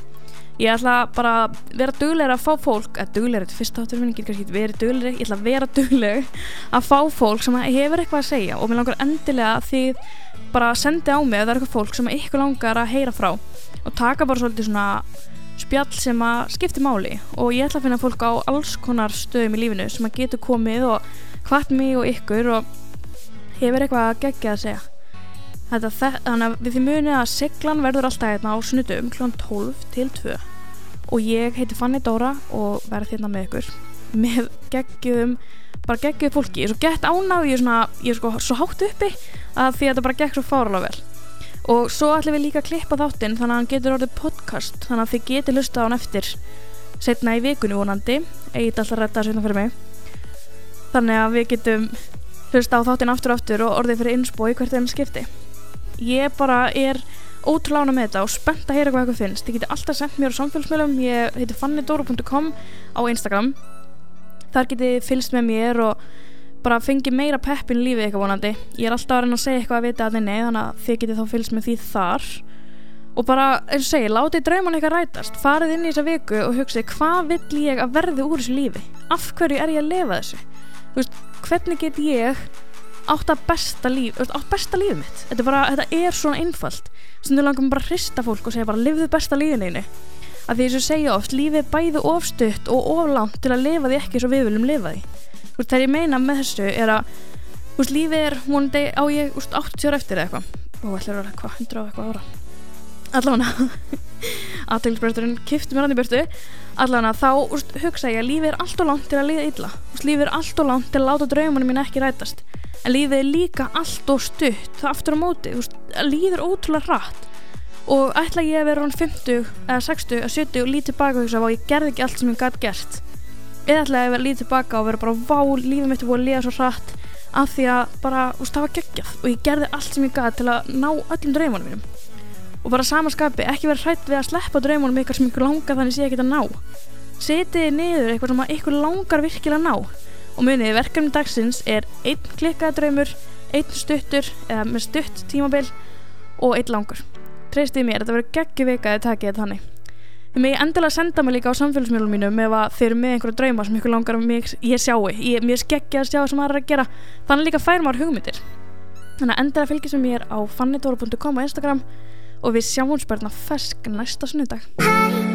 Ég ætla bara að vera duglegri að fá fólk að duglegri, þetta er fyrsta þáttur minn, ég get kannski ekki verið duglegri ég ætla að vera dugleg að fá fólk sem hefur eitthvað að segja og mér langar endilega að þið bara sendi á mig að það er eitthvað fólk sem ykkur langar að heyra frá og taka bara svolítið svona spjall sem að skipti máli. Og ég ætla að finna fólk á alls konar stöðum í lífinu sem að getur komið og hvart mig og ykkur og hefur eitthvað að gegja að segja. Þetta, þe- þannig að við því munið að siglan verður alltaf hérna á sunnudum kl. 12 til 2 og ég heiti Fanny Dóra og verð hérna með ykkur. Með geggjum bara geggjuð fólki, ég er svo gett ánað ég er, svona, ég er sko svo hátt uppi að því að þetta bara gegg svo fáralega vel og svo ætlum við líka að klippa þáttinn þannig að hann getur orðið podcast þannig að þið getur hlusta á hann eftir setna í vikunni vonandi. Eigið alltaf að redda þessu hérna fyrir mig. Þannig að við getum hlusta á þáttinn aftur og aftur og orðið fyrir innspói hvert þeim skipti. Ég bara er ótrúlega ánægð með þetta og spennt að heyra hvað eitthvað finnst. Þið getur alltaf sendt mér á samfélagsmiðlum. Ég heiti fannidoro.com á Instagram. Þar getið þið fylgst með mér og bara fengið meira peppin lífið eitthvað vonandi. Ég er alltaf að reyna að segja eitthvað að vita að þinni þannig að þið getið þá fylgst með því þar. Og bara, eins og segi, látið drauman eitthvað rætast farið inn í þessa viku og hugsið hvað vill ég að verði úr þessu lífi? Af hverju er ég að lifa þessu? Þú veist, hvernig get ég átt að besta líf þú veist, átt besta lífið mitt? Þetta er, bara, þetta er svona einfalt. Sem þau langum bara að hrista fólk og segja bara lifðu besta lífinu að því þess að segja oft lífið bæði ofstutt og oflangt til að lifa því ekki svo við viljum lifa því Þú veist, þegar ég meina með þessu er að þú veist, lífið er vonandi á ég veist, 80 ára eftir eða eitthvað. Og ætlar að vera hvað 100 og eitthvað ára? Allavega *laughs* aðteglisbresturinn kifti mér hann í burtu. Allan að þá úst, hugsa ég að lífið er allt og langt til að líða illa. Úst, lífið er allt og langt til að láta draumunum mín ekki rætast. En lífið er líka allt og stutt það aftur á móti, úst, lífið er ótrúlega hratt. Og ætla ég að vera hann 50 eða 60 eða 70 og lítið baka og hugsa að ég gerði ekki allt sem ég gæti gert ég að vera lítið baka og vera bara vá, lífið mitt er búin að líða svo hratt. Af því að bara, úst, það var geggjað og ég gerði allt sem ég gæti til að ná öllum draumunum mínum. Og bara samanskapi, ekki vera hrætt við að sleppa draumunum ykkur sem ykkur langar þannig sé ekki að ná. Setið niður eitthvað sem ykkur langar virkilega að ná. Og munið, verkefni dagsins er einn klikkaða draumur, einn stuttur eða með stutt tímabil og einn langur. Treystið mér, þetta verður geggi vika að takið þannig þið megi endilega senda mig líka á samfélagsmiðlum mínum ef þeir eru með einhverja drauma sem ykkur langar að ég sjáu, ég, mér skeggi að sjá sem aðra að gera, þannig líka fær maður hugmyndir. Þannig að endilega fylgjast með mér á fannidóra.com á Instagram og við sjáum spörna fesk næsta sunnudag